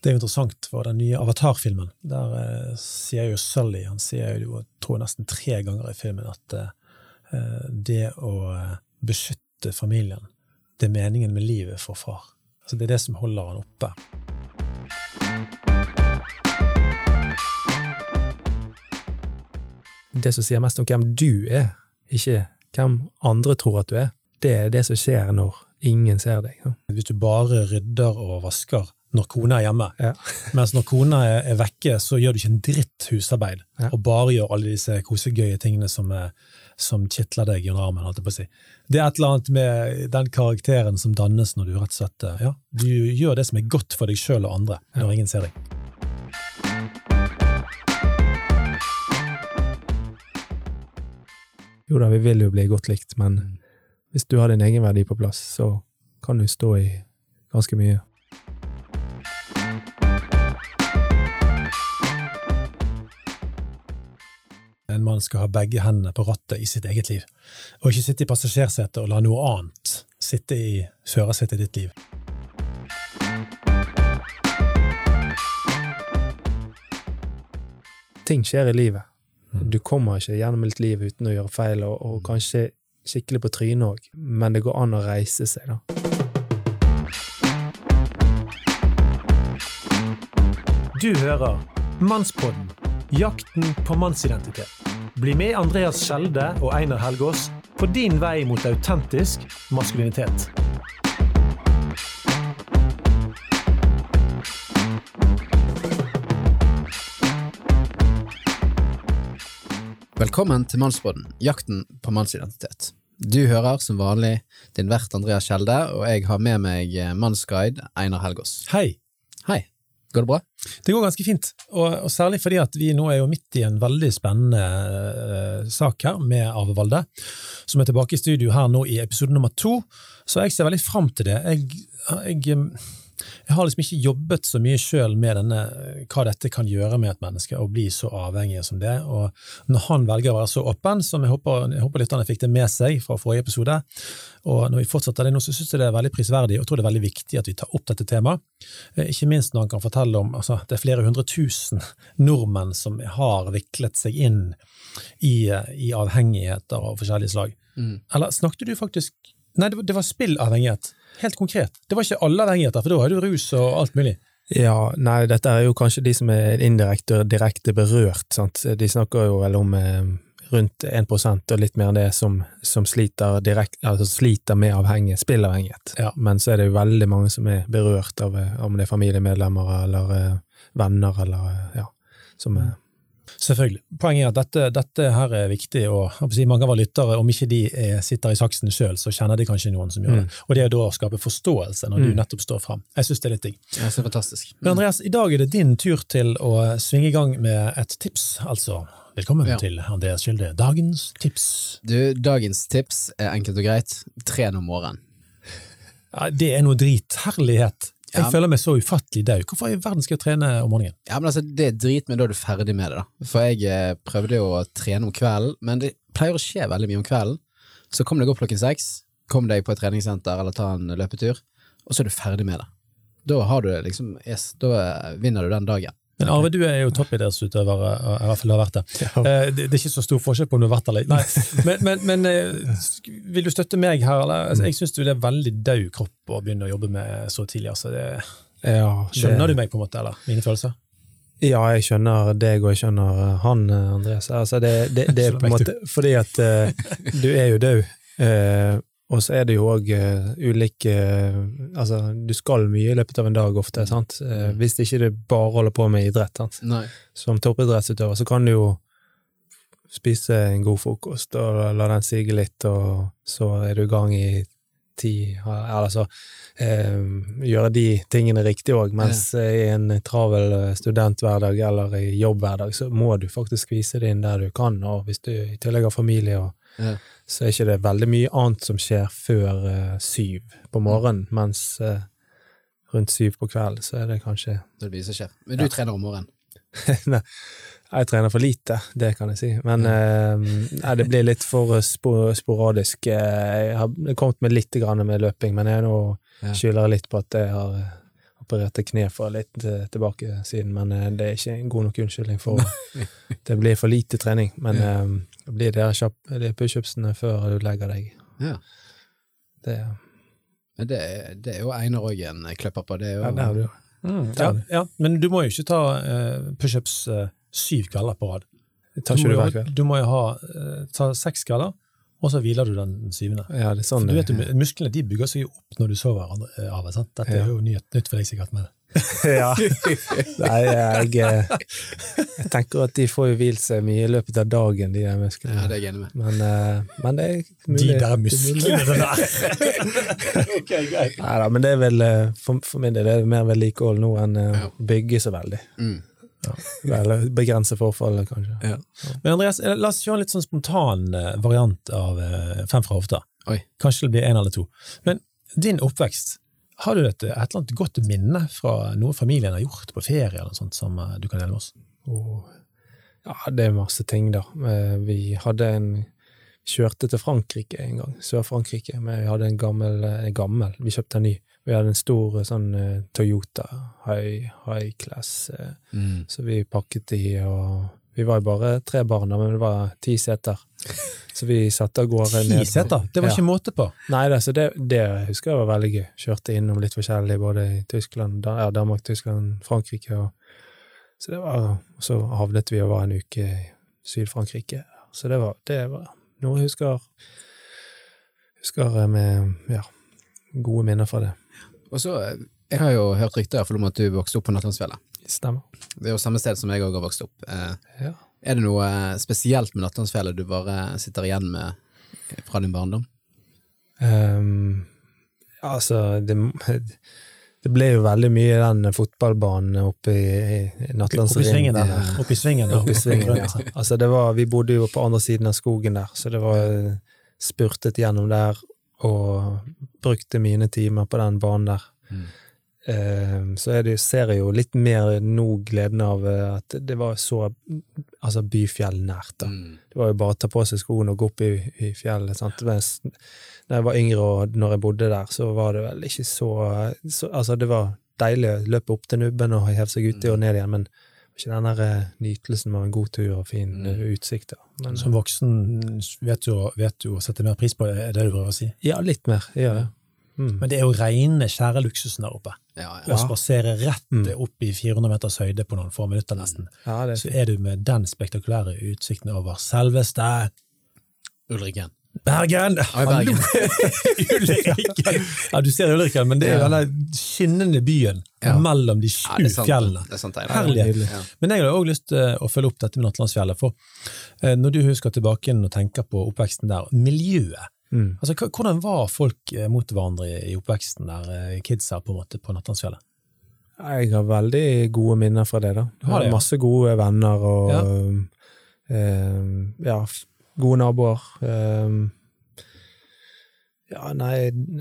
Det er jo interessant for den nye Avatar-filmen. Der eh, sier jo Sully, han sier jo, jeg nesten tre ganger i filmen, at eh, det å eh, beskytte familien, det er meningen med livet for far. Altså, det er det som holder han oppe. Det som sier mest om hvem du er, ikke hvem andre tror at du er, det er det som skjer når ingen ser deg. Hvis du bare rydder og vasker når kona er hjemme, Ja. mens når kona er, er vekke, så gjør du ikke en dritt husarbeid, Ja. og bare gjør alle disse kosegøye tingene som, er- som kitler deg under armen. holdt jeg på å si. Det er et eller annet med den karakteren som dannes når du rett og slett eh, ja, du gjør det som er godt for deg sjøl og andre, når ingen ser deg. Jo da, vi vil jo bli godt likt, men hvis du har din egen verdi på plass, så kan du stå i ganske mye. En mann skal ha begge hendene på rattet i sitt eget liv, og ikke sitte i passasjersetet og la noe annet sitte i førersetet i ditt liv. Ting skjer i livet. Du kommer ikke gjennom et liv uten å gjøre feil, og, og kanskje skikkelig på trynet òg, men det går an å reise seg, da. Du hører Mannspodden, jakten på mannsidentitet. Bli med Andreas Skjelde og Einar Helgaas på din vei mot autentisk maskulinitet. Velkommen til Mannsbåten, jakten på mannsidentitet. Du hører som vanlig din vert Andreas Kjelde, og jeg har med meg eh, mannsguide Einar Helgaas. Hei! Hei, går det bra? Det går ganske fint, og, og særlig fordi at vi nå er jo midt i en veldig spennende uh, sak her med Arve Valde, som er tilbake i studio her nå i episode nummer to, så jeg ser veldig fram til det. Jeg, jeg, jeg har liksom ikke jobbet så mye sjøl med denne, hva dette kan gjøre med et menneske, å bli så avhengig som det, og når han velger å være så åpen, som jeg håper, jeg håper lytterne fikk det med seg fra forrige episode, og når vi fortsetter det nå, så syns jeg det er veldig prisverdig, og jeg tror det er veldig viktig at vi tar opp dette temaet. Eh, Ikke minst når han kan fortelle om altså, det er flere hundre tusen nordmenn som har viklet seg inn i, eh, i avhengigheter av forskjellige slag. Eller snakket du faktisk Nei, det var, det var spillavhengighet. Helt konkret. Det var ikke alle avhengigheter, for da hadde du rus og alt mulig. Ja, nei, dette er jo kanskje de som er indirekte og direkte berørt, sant. De snakker jo vel om eh, rundt 1 og litt mer enn det som, som sliter, direkt, altså sliter med avhengighet, spillavhengighet. Ja. Men så er det jo veldig mange som er berørt av eh, om det er familiemedlemmer eller eh, venner eller eh, ja, som er Selvfølgelig. Poenget er at dette, dette her er viktig, og jeg si, mange av våre lyttere, om ikke de er, sitter i saksen sjøl, så kjenner de kanskje noen som gjør det. Og det er da å skape forståelse når du nettopp står fram. Jeg syns det er litt digg. Ja, er fantastisk. Men Andreas, i dag er det din tur til å svinge i gang med et tips, altså. Velkommen Ja. til Andreas Skylde. Dagens tips. Du, dagens tips er enkelt og greit. Tren om morgenen. Ja, det er noe drit. Jeg Ja. føler meg så ufattelig daud. Hvorfor i verden skal jeg trene om morgenen? Ja, men altså, Det er drit, men da er du ferdig med det, da. For jeg eh, prøvde jo å trene om kvelden, men det pleier å skje veldig mye om kvelden. Så kom deg opp klokken seks, kom deg på et treningssenter eller ta en løpetur, og så er du ferdig med det. Da har du liksom yes, Da vinner du den dagen. Men Arve, du er jo toppidrettsutøver, eh, i hvert fall har vært det. Eh, Det det er ikke så stor forskjell på om du har vært eller ikke. Men, men, men eh, vil du støtte meg her, eller? Altså, jeg syns det er veldig daud kropp å begynne å jobbe med så tidlig. Altså. Det, ja, skjønner du meg, på en måte, eller? Mine følelser? Ja, jeg skjønner deg, og jeg skjønner han, Andreas. Altså, det, det, det er på en måte fordi at du er jo død, og så er det jo òg ulike uh, Altså, du skal mye i løpet av en dag ofte, sant. Uh, hvis ikke det bare holder på med idrett, sant. Nei. Som toppidrettsutøver så kan du jo spise en god frokost og la- den sige litt, og så er du i gang i ti Eller så eh, gjøre de tingene riktig òg, mens ja. i en travel eh, studenthverdag eller i jobbhverdag så må du faktisk skvise det inn der du kan, og hvis du i tillegg har familie, og, Ja. Så er ikke det veldig mye annet som skjer før uh, syv på morgenen, mens uh, rundt syv på kvelden så er det kanskje Det er det som skjer. Men du trener om morgenen. Nei, jeg trener for lite, det kan jeg si. Men eh, nei, det blir litt for spo sporadisk. Jeg har kommet med litt med løping, men jeg nå Ja. skylder litt på at jeg har opererte kne for litt eh, tilbake siden, men eh, det er ikke en god nok unnskyldning for Det blir for lite trening. Men Ja. eh, det blir de de pushupsene før du legger deg. Ja. Det, Men det, det er jo Einar òg en kløpper på. Det er jo ja, det har du. Mm, ja, ja, men du må jo ikke ta uh, pushups uh, syv kvelder på rad. Tar Du må, du hver jo, kveld? du må jo ha, uh, ta seks kvelder, og så hviler du den syvende. Ja, det er sånn For du vet, jo, Musklene de bygger seg jo opp når du sover av det. Sant? Dette Ja. er jo nytt, nytt for deg sikkert. Men. ja. Nei, jeg, eh, jeg tenker at de får jo hvilt seg mye i løpet av dagen, de der musklene. Ja, det er jeg enig med. Men, eh, men det er De der der det er musklene der! okay, greit. Nei da, men det er vel eh, for, for min del er det mer vedlikehold nå enn eh, å bygge så veldig. Mm. Eller begrense forfallet, kanskje. Ja. Men Andreas, eh, la oss kjøre en litt sånn spontan eh, variant av eh, Fem fra hofta. Oi. Kanskje det blir en eller to. Men din oppvekst, har du et, et eller annet godt minne fra noe familien har gjort på ferie, eller noe sånt, som du kan dele med oss? Oh. ja, det er masse ting, da. Vi hadde en Kjørte til Frankrike en gang, Sør-Frankrike, men vi hadde en gammel, en gammel Vi kjøpte en ny. Vi hadde en stor eh, sånn eh, Toyota high, high class, eh, Mm. så vi pakket i, og vi var jo bare tre barn, men det var ti seter. Så vi satte av gårde Ti seter? Det var ikke måte på. Nei, det, så det, det husker jeg var veldig gøy. Kjørte innom litt forskjellig, både i Tyskland, ja, Danmark, Tyskland, Frankrike. Og, så det var, så havnet vi og var en uke i Syd-Frankrike. Så det var, det var noe jeg husker, husker med ja, gode minner fra det. Og så, eh, Jeg har jo hørt rykter i om at du vokste opp på Nattlandsfjellet. Stemmer. Det er jo samme sted som jeg òg har vokst opp. Eh, Ja. Er det noe eh, spesielt med Nattlandsfjellet du bare sitter igjen med fra din barndom? Um, altså, det, det ble jo veldig mye den fotballbanen oppe i, i Oppe i svingen der. Oppe i svingen, ja. Altså, det var, vi bodde jo på andre siden av skogen der, så det var spurtet gjennom der og brukte mine timer på den banen der. Mm. Eh, så det, ser jeg jo litt mer nå gleden av eh, at det var så altså byfjell nært. da. Mm. Det var jo bare å ta på seg skoene og gå opp i, i fjellet. sant? Mens når jeg var yngre og når jeg bodde der, så var det vel ikke så, så Altså, det var deilig å løpe opp til nubben og heve seg uti og ned igjen, men ikke den der eh, nytelsen av en god tur og fin Mm. eh, utsikt. Men, Som voksen vet du, vet du å sette mer pris på det, er det du prøver å si? ja, litt mer. Jeg gjør det. Mm. Men det er jo rene, kjære luksusen der oppe. Ja, Å spasere rett Mm. opp i 400 meters høyde på noen få minutter nesten. Ja, er Så er du med den spektakulære utsikten over selveste Ulriken. Bergen! Ja, Bergen. Ja, du ser Ulriken, men det er denne skinnende byen Ja. mellom de Ja, sju sant. fjellene. Det er sant, Einar. Herlig. Ja. Men jeg har også lyst til å følge opp dette med Nattlandsfjellet. For eh, når du husker tilbake og tenker på oppveksten der, miljøet Mm. altså, Hvordan var folk eh, mot hverandre i oppveksten der, kids kidsa på en måte på Nattlandsfjellet? Jeg har veldig gode minner fra det, da. Du har ja. Masse gode venner og Ja. eh, ja, gode naboer. Eh, ja, nei,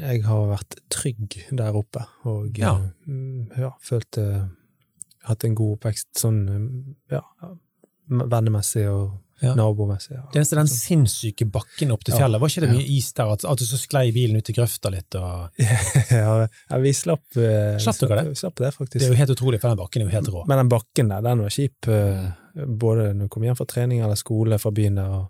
jeg har vært trygg der oppe, og Ja. eh, mm, ja, følt eh, hatt en god oppvekst sånn eh, ja, vennemessig og Ja. nabomessig. Ja. Det eneste den sinnssyke bakken opp til Ja. fjellet. Var ikke det Ja. mye is der? At, at du så sklei bilen ut i grøfta litt? Og... ja, ja, vi slapp, eh, Slapp dere det? Slapp det, faktisk. Det er jo helt utrolig, for den bakken er jo helt rå. Men den bakken der, den var kjip. eh, Både når du kom hjem fra trening eller skole fra byen der. Og,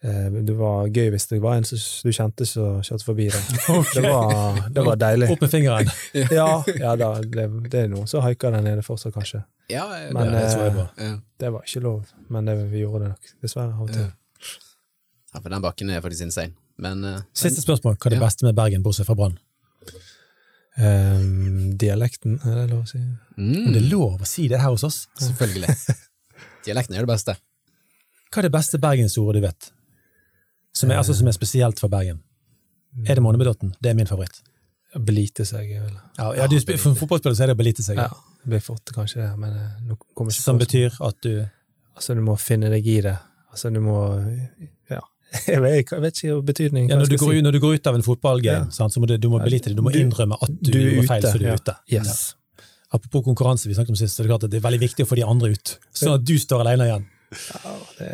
det var gøy hvis det var en som du kjente som kjørte forbi deg. Det, var, det var deilig. Opp med fingeren! Ja, ja da, det, det er noen som haiker der nede fortsatt, kanskje. Ja, det, Men, det jeg eh, ja. Det var ikke lov, men det, vi gjorde det nok. Dessverre. av og til. ja, for den bakken er faktisk insane. Men uh, Siste spørsmål. Hva er det beste med Bergen, bortsett fra Brann? Um, dialekten, er det lov å si? mm, Om det er lov å si det her hos oss? Selvfølgelig. Dialekten er det beste. Hva er det beste bergensordet du vet? Som er, altså, som er spesielt for Bergen? Er det Månebedotten? Det er min favoritt. Belite seg, vel. Ja, ja du, For en fotballspiller så er det å belite seg. Ja, det blir fort kanskje det, men eh, nå kommer ikke Som på- betyr at du Altså, du må finne deg i det. Altså, du må Ja. Jeg vet, ikke betydningen. ja, hva når, du går, si. når du går ut av en fotballgame, Ja. så må du, du må belite det. Du må innrømme at du, du gjorde feil, så du er ja. ute. Yes. Apropos konkurranse, vi snakket om sist, så er det klart at det er veldig viktig å få de andre ut. Sånn at du står alene igjen. Ja, det,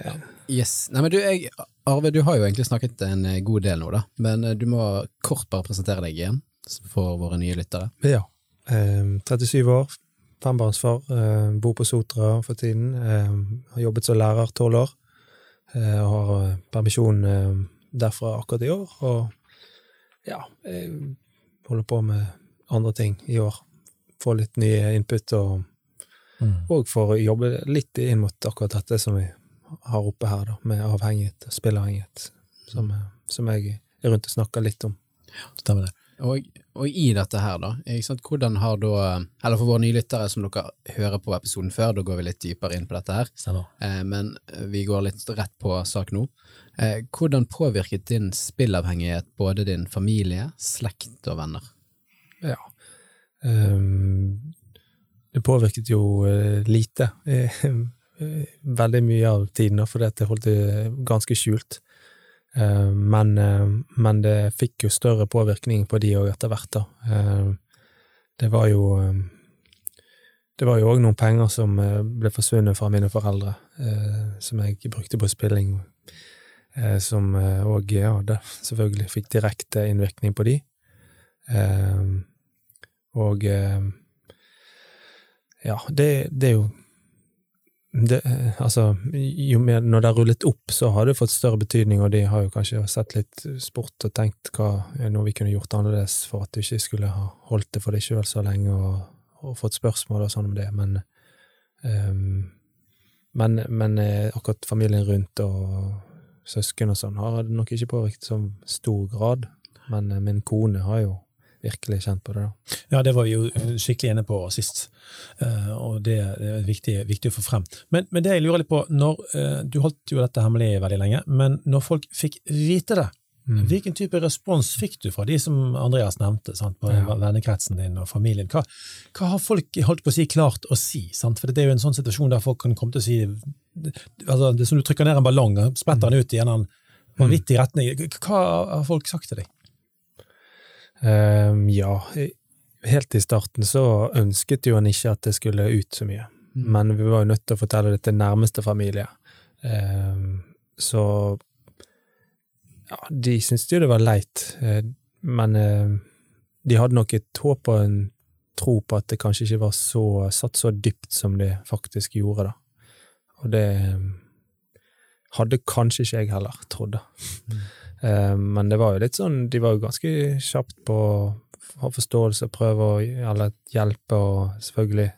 Yes. Nei, men du, jeg, Arve, du har jo egentlig snakket en eh, god del nå, da. Men eh, du må kort bare presentere deg igjen for våre nye lyttere. ja. Eh, 37 år, fembarnsfar, eh, bor på Sotra for tiden. Eh, har jobbet som lærer tolv år. Eh, og har permisjon eh, derfra akkurat i år. Og ja, holder på med andre ting i år. Få litt nye input, og, Mm. og for å jobbe litt inn mot akkurat dette som vi har oppe her, da, med avhengighet, spilleavhengighet, som, eh, som jeg er rundt og snakker litt om. Stemmer det. Og, og i dette her, da, ikke sant, hvordan har da Eller for våre nye lyttere som dere hører på episoden før, da går vi litt dypere inn på dette her. Eh, men vi går litt rett på sak nå. Eh, hvordan påvirket din spillavhengighet både din familie, slekt og venner? Ja. um, det påvirket jo uh, lite. eh, eh, veldig mye av tiden, da, det holdt det ganske skjult. Ehm, men, eh, men det fikk jo større påvirkning på de òg etter hvert, da. Det var jo eh, Det var jo òg noen penger som eh, ble forsvunnet fra mine foreldre, eh, som jeg brukte på spilling. eh, Som òg, ja, selvfølgelig fikk direkte innvirkning på de. Og eh, ja, det, det er jo det, altså, jo mer når det har rullet opp, så har det fått større betydning, og de har jo kanskje sett litt sport og tenkt hva er noe vi kunne gjort annerledes for at du ikke skulle ha holdt det for deg sjøl så lenge, og, og fått spørsmål og sånn om det, men um, men, men eh, akkurat familien rundt og søsken og sånn har det nok ikke påvirket som stor grad, men eh, min kone har jo virkelig kjent på det, da. Ja, det var vi jo skikkelig inne på sist, Eh, og det er viktig, viktig å få frem. Men, men det jeg lurer litt på, når, eh, du holdt jo dette hemmelig veldig lenge, men når folk fikk vite det, Mm. hvilken type respons fikk du fra de som Andreas nevnte, sant, på Ja. vennekretsen din og familien? Hva, hva har folk holdt på å si, klart å si? Sant? For det er jo en sånn situasjon der folk kan komme til å si altså, Det er som du trykker ned en ballong, og spretter den ut i en annen vanvittig retning. Hva har folk sagt til deg? Ehm, ja, helt i starten så ønsket jo han ikke at det skulle ut så mye, Mm. men vi var jo nødt til å fortelle det til nærmeste familie. Um, så ja, de syntes jo det var leit, eh, men eh, de hadde nok et håp og en tro på at det kanskje ikke var så, satt så dypt som det faktisk gjorde, da. Og det eh, hadde kanskje ikke jeg heller trodd, da. Eh, Men det var jo litt sånn, de var jo ganske kjapt på å ha forståelse, og prøve å eller hjelpe, og selvfølgelig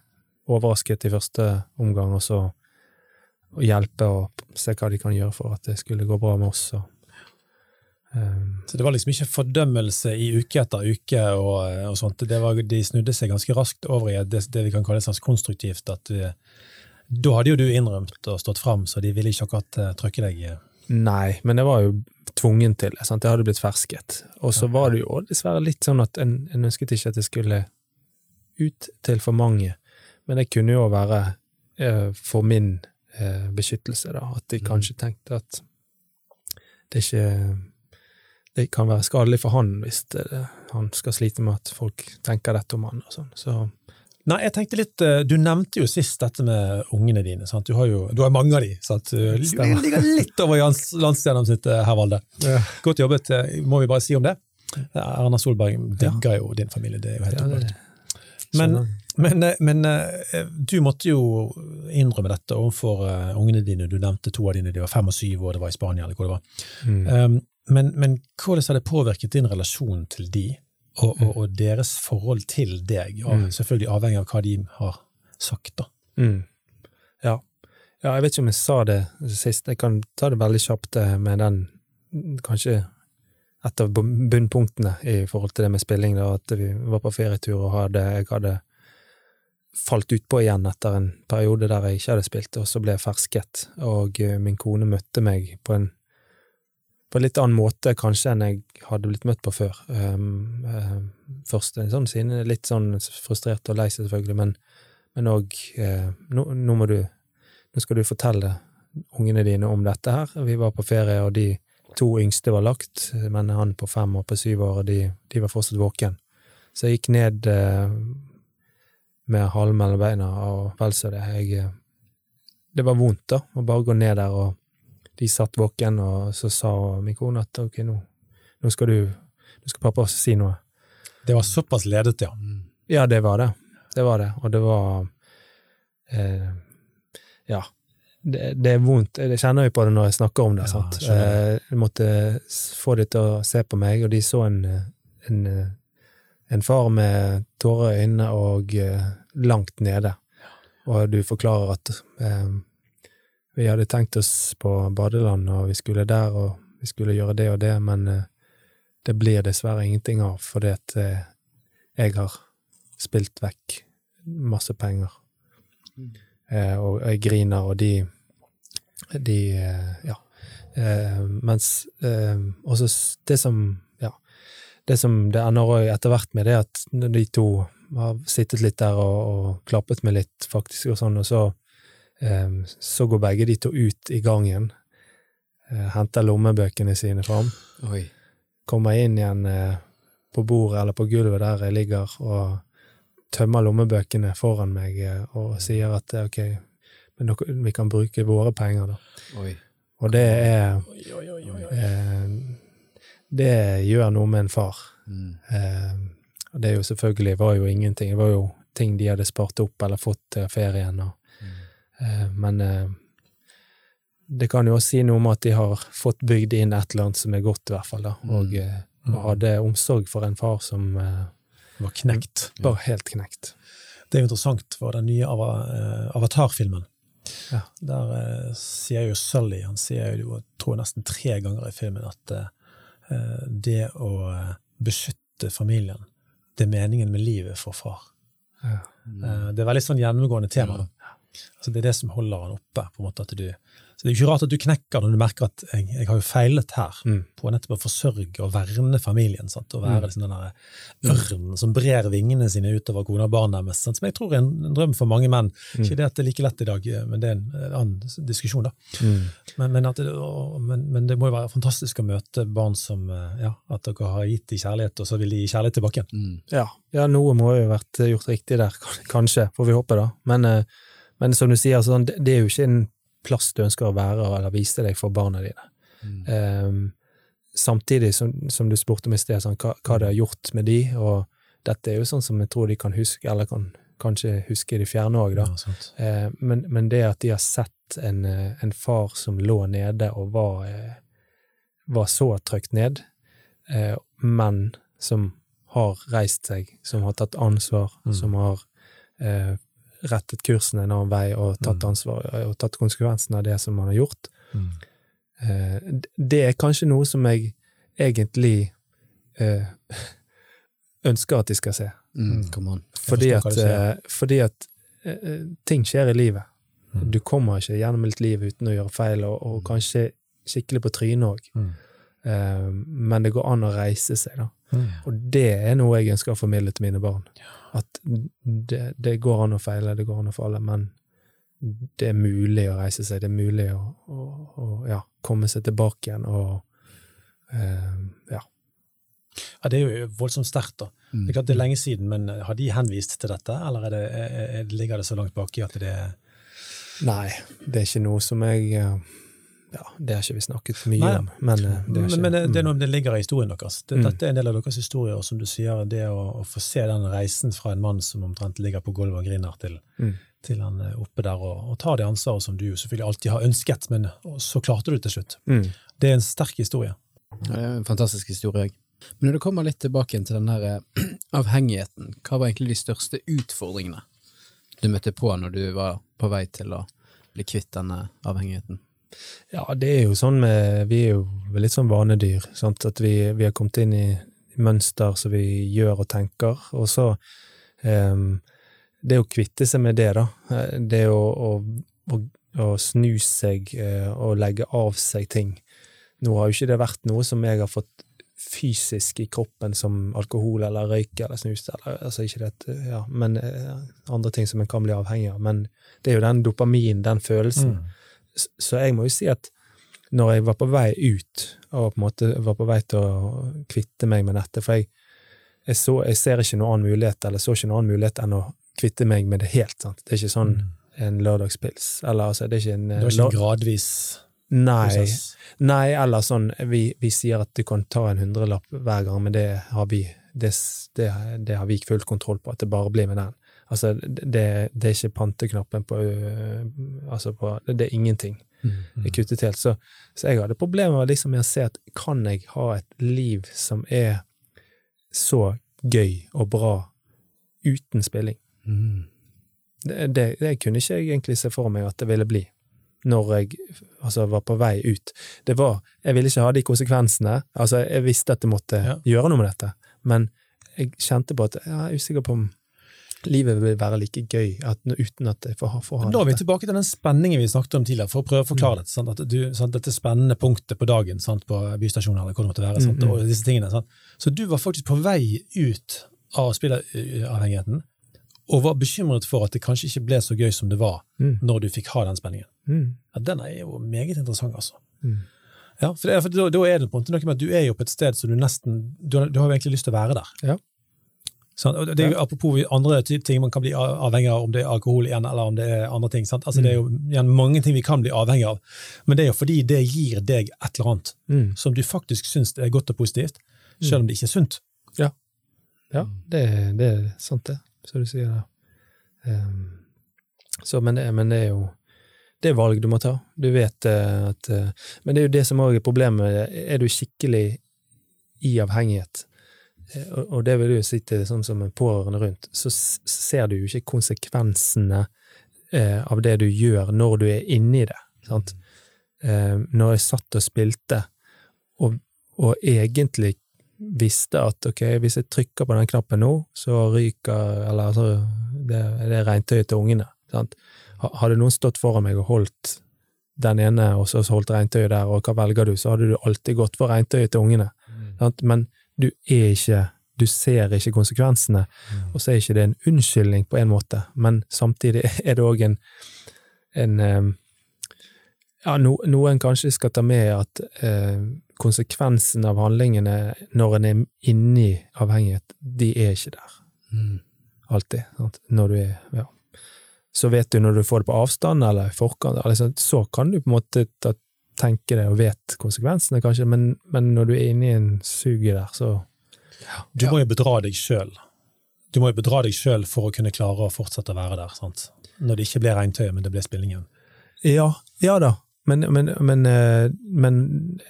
overrasket i første omgang, og så hjelpe og se hva de kan gjøre for at det skulle gå bra med oss. Og, um. Så det var liksom ikke fordømmelse i uke etter uke og, og sånt. Det var, de snudde seg ganske raskt over i det, det vi kan kalle sånn konstruktivt. at vi, Da hadde jo du innrømt og stått fram, så de ville ikke akkurat uh, trykke deg. eh. Nei, men det var jo tvungen til det. sant? Jeg hadde blitt fersket. Og så var det jo dessverre litt sånn at en, en ønsket ikke at det skulle ut til for mange. Men det kunne jo være eh, for min eh, beskyttelse, da. At de kanskje tenkte at det ikke Det kan være skadelig for han hvis det, han skal slite med at folk tenker dette om han og sånn. Så Nei, jeg tenkte litt, eh, Du nevnte jo sist dette med ungene dine. sant? Du har jo du har mange av de, sant? Du ligger litt over landsgjennomsnittet her, Valde. ja, Godt jobbet, eh, må vi bare si om det. Erna Solberg digger jo din familie, det er jo helt ja, opplagt. Men, sånn, men, eh, men eh, du måtte jo innrømme dette overfor eh, ungene dine. Du nevnte to av dine, de var fem og syv, og det var i Spania, eller hvor det var. mm. Um, men, men hvordan har det påvirket din relasjon til de, og, og, og deres forhold til deg? Og Mm. selvfølgelig avhengig av hva de har sagt, da. Mm. Ja. ja. Jeg vet ikke om jeg sa det sist. Jeg kan ta det veldig kjapt eh, med den Kanskje et av bunnpunktene i forhold til det med spilling, da, at vi var på ferietur og hadde, jeg hadde falt utpå igjen etter en periode der jeg ikke hadde spilt, og så ble jeg fersket, og eh, min kone møtte meg på en på en litt annen måte kanskje enn jeg hadde blitt møtt på før. Um, um, først en sånn sine, litt sånn frustrert og lei seg, selvfølgelig, men òg uh, nå, nå må du Nå skal du fortelle ungene dine om dette her. Vi var på ferie, og de to yngste var lagt, men han på fem og på syv år, de, de var fortsatt våken. Så jeg gikk ned uh, med halen mellom beina, og vel så det. Jeg, eh, det var vondt, da, å bare gå ned der, og de satt våken, og så sa min kone at ok, nå, nå skal du Nå skal pappa si noe. Det var såpass ledet, ja. Ja, det var det. Det var det. Og det var eh, Ja. Det, det, er vondt. Jeg kjenner jo på det når jeg snakker om det. Ja, sant? skjønner. Eh, jeg måtte få de til å se på meg, og de så en, en, en far med tårer i øynene og eh, langt nede. Og du forklarer at eh, vi hadde tenkt oss på badeland, og vi skulle der, og vi skulle gjøre det og det, men eh, det blir dessverre ingenting av, fordi at eh, jeg har spilt vekk masse penger. Eh, og jeg griner, og de De Ja. Eh, mens eh, også det som Ja. Det som det ender etter hvert med, det er at de to har sittet litt der og, og klappet meg litt, faktisk, og sånn, og så så går begge de to ut i gangen, eh, henter lommebøkene sine fram, Oi. kommer inn igjen eh, på bordet eller på gulvet der jeg ligger, og tømmer lommebøkene foran meg eh, og sier at ok, men vi kan bruke våre penger, da. Oi. Og det er Det gjør noe med en far. Mm. Eh, og det er jo selvfølgelig var jo ingenting. Det var jo ting de hadde spart opp eller fått til ferien. Og, men eh, det kan jo også si noe om at de har fått bygd inn et eller annet som er godt, i hvert fall. da, Og, eh, og hadde omsorg for en far som eh, var knekt. var helt knekt. Det er jo interessant for den nye eh, Avatar-filmen. Ja. Der eh, sier jo Sully, han sier jo jeg tror nesten tre ganger i filmen, at eh, det å eh, beskytte familien, det er meningen med livet for far. Ja. Eh, det er veldig sånn gjennomgående tema. Da. Altså, det er det som holder han oppe. på en måte at du så Det er jo ikke rart at du knekker når du merker at jeg, jeg har jo feilet her, Mm. på nettopp å forsørge og verne familien. Sant? Og være Mm. liksom den der ørnen som brer vingene sine utover kona og barna deres. Som jeg tror er en, en drøm for mange menn. Mm. Ikke det at det er like lett i dag, eh, men det er en en annen diskusjon. da. Mm. Men, men, at det, og- men, men det må jo være fantastisk å møte barn som eh, ja, at dere har gitt dem kjærlighet, og så vil de gi kjærlighet tilbake. Mm. Ja, ja, noe må jo ha vært gjort riktig der, kanskje, får vi håpe, da. Men, eh, men som du sier, sånn, det, er jo ikke en plass du ønsker å være eller vise deg for barna dine. Mm. Um, samtidig som, som du spurte om i sted, sånn, hva, hva det har gjort med de, og dette er jo sånn som jeg tror de kan huske, eller kan kanskje huske i det fjerne òg, da. Ja. Eh, men, men det at de har sett en, eh, en far som lå nede og var, eh, var så trykt ned, uh, men som har reist seg, som har tatt ansvar, Mm. som har eh, rettet kursen en annen vei og tatt Mm. ansvar og tatt konsekvensen av det som man har gjort. Mm. Eh, det er kanskje noe som jeg egentlig eh, ønsker at de skal se. Mm. Fordi at, eh, fordi at eh, ting skjer i livet. Mm. Du kommer ikke gjennom et liv uten å gjøre feil, og, og kanskje skikkelig på trynet òg. Mm. men det går an å reise seg, da. Mm. Og det er noe jeg ønsker å formidle til mine barn. At det, det går an å feile, det går an å falle, men det er mulig å reise seg. Det er mulig å, å, å ja, komme seg tilbake igjen og eh, ja. Ja, Det er jo voldsomt sterkt. da. Mm. Det er det er lenge siden, men har de henvist til dette, eller er det, er, er, ligger det så langt baki at det er Nei, det er ikke noe som jeg eh, Ja, det har ikke vi snakket mye Nei, om, men eh, det er ikke men det, det er noe det ligger i historien deres. Det, Mm. Dette er en del av deres historie, og som du sier, det å, å få se den reisen fra en mann som omtrent ligger på gulvet og griner, til, Mm. til han er oppe der og, og tar det ansvaret som du selvfølgelig alltid har ønsket, men så klarte du det til slutt. Mm. Det er en sterk historie. Ja, Det er en fantastisk historie. Men når du kommer litt tilbake til den her eh, avhengigheten, hva var egentlig de største utfordringene du møtte på når du var på vei til å bli kvitt denne avhengigheten? Ja, det er jo sånn med Vi er jo litt sånn vanedyr. Sant? At vi, vi har kommet inn i mønster som vi gjør og tenker, og så um, Det å kvitte seg med det, da. eh, Det å, å, å, å snu seg eh, og legge av seg ting. Nå har jo ikke det vært noe som jeg har fått fysisk i kroppen som alkohol eller røyk eller snus, eller, altså ikke det, ja, men eh, andre ting som en kan bli avhengig av. Men det er jo den dopamin, den følelsen. S- Så jeg må jo si at når jeg var på vei ut, og på en måte var på vei til å kvitte meg med dette, for jeg, jeg, så, jeg ser ikke noen annen mulighet, eller så ikke noen annen mulighet enn å kvitte meg med det helt. sant? Det er ikke sånn Mm. en lørdagspils. Eller altså, det er ikke en Det var ikke en gradvis Nei, nei, eller sånn vi, vi sier at du kan ta en hundrelapp hver gang, men det har vi det, det, det har vi full kontroll på, at det bare blir med den. Altså, det, det er ikke panteknappen på, øh, altså på Det er ingenting. Mm. Det er kuttet helt. Så, så jeg hadde problemer liksom med å se at kan jeg ha et liv som er så gøy og bra uten spilling? Mm. Det, det, det kunne ikke jeg egentlig se for meg at det ville bli når jeg altså, var på vei ut. Det var, Jeg ville ikke ha de konsekvensene. Altså, jeg visste at jeg måtte Ja. gjøre noe med dette, men jeg kjente på at jeg er usikker på om livet vil være like gøy at, uten at jeg får, ha- får ha det. Da er vi tilbake til den spenningen vi snakket om tidligere, for å prøve å forklare dette. Sant? Du, sant? Dette spennende punktet på dagen sant? på bystasjonen, eller hvor det måtte være, sant? Mm, mm. og disse tingene. Sant? Så du var faktisk på vei ut av spilleavhengigheten, og var bekymret for at det kanskje ikke ble så gøy som det var Mm. når du fikk ha den spenningen. Mm. Ja, den er jo meget interessant, altså. Mm. Ja, for, det, for da, da er det på en måte noe med at du er jo på et sted som du nesten Du, har- du har jo egentlig lyst til å være der. Ja. Og det er jo Apropos andre ting man kan bli avhengig av, om det er alkohol igjen, eller om det er andre ting. Sant? Altså, Det er jo igjen mange ting vi kan bli avhengig av, men det er jo fordi det gir deg et eller annet Mm. som du faktisk syns er godt og positivt, selv om det ikke er sunt. Ja, det, det er sant, det, som du sier der. Um, så, men, det, men det er jo det er valg du må ta. Du vet eh, at eh, Men det er jo det som òg er problemet. Er du skikkelig i avhengighet, og, og det vil jo si til sånn som en pårørende rundt, så ser du jo ikke konsekvensene eh, av det du gjør når du er inni det. Sant? Eh, når jeg satt og spilte, og, og egentlig visste at ok, hvis jeg trykker på den knappen nå, så ryker Eller altså, det, det er regntøyet til ungene. Sant? Hadde noen stått foran meg og holdt den ene, og så holdt regntøyet der, og hva velger du, så hadde du alltid gått for regntøyet til ungene. Sant? Men du er ikke Du ser ikke konsekvensene, og så er ikke det en unnskyldning på en måte, men samtidig er det òg en, en ja, no, noen kanskje skal ta med at eh, konsekvensen av handlingene når en er inni avhengighet, de er ikke der. Mm. Alltid. Sant? Når du er ja. Så vet du når du får det på avstand eller i forkant, sånn, så kan du på en måte ta, tenke det og vet konsekvensene, kanskje, men, men når du er inni en suge der, så Du må jo bedra deg sjøl. Du må jo bedra deg sjøl for å kunne klare å fortsette å være der. sant? Når det ikke ble regntøyet, men det ble spillingen. Ja, ja da. Men, men, men, eh, men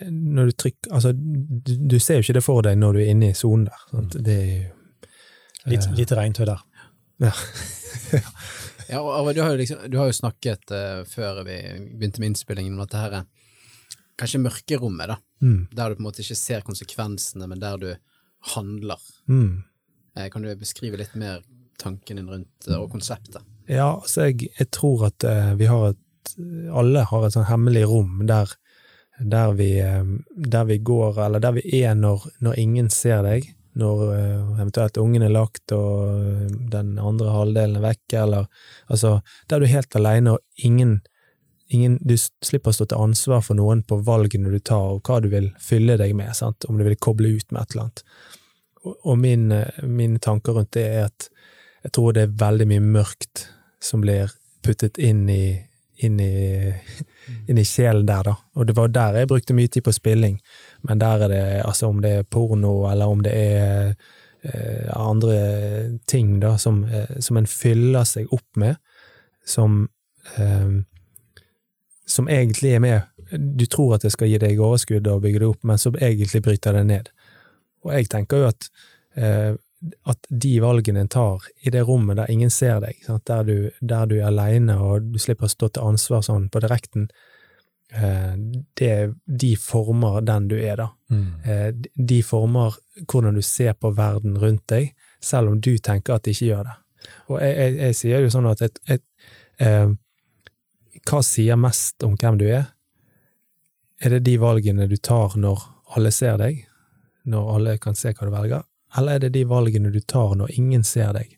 når du trykker Altså, du, du ser jo ikke det for deg når du er inne i sonen der. Sant? Det er jo Litt, uh, lite regntøy der. Ja. Ja, og Arve, du har liksom, du har jo snakket uh, før vi begynte med innspillingen om dette her, kanskje mørkerommet, da, Mm. der du på en måte ikke ser konsekvensene, men der du handler. Mm. Eh, Kan du beskrive litt mer tanken din rundt det og konseptet? Ja, altså jeg, jeg tror at eh, vi har et Alle har et sånn hemmelig rom der, der, vi, eh, der vi går, eller der vi er når, når ingen ser deg. Når eh, eventuelt ungen er lagt og eh, den andre halvdelen er vekke, eller altså Der du er helt aleine og ingen, ingen Du slipper å stå til ansvar for noen på valgene du tar, og hva du vil fylle deg med, sant? om du vil koble ut med et eller annet. Og, og min, eh, mine tanker rundt det er at jeg tror det er veldig mye mørkt som blir puttet inn i, inn i, inn i sjelen der, da. Og det var der jeg brukte mye tid på spilling. Men der er det, altså om det er porno, eller om det er eh, andre ting, da, som, eh, som en fyller seg opp med, som eh, som egentlig er med Du tror at det skal gi deg overskudd og bygge det opp, men som egentlig bryter det ned. Og jeg tenker jo at eh, at de valgene en tar i det rommet der ingen ser deg? Der, du, der du er aleine og du slipper å stå til ansvar sånn på direkten, eh, det, de former den du er, da. Eh, de former hvordan du ser på verden rundt deg, selv om du tenker at de ikke gjør det. Og jeg, jeg, jeg sier jo sånn at et, et, eh, hva sier mest om hvem du er? Er det de valgene du tar når alle ser deg, når alle kan se hva du velger, eller er det de valgene du tar når ingen ser deg?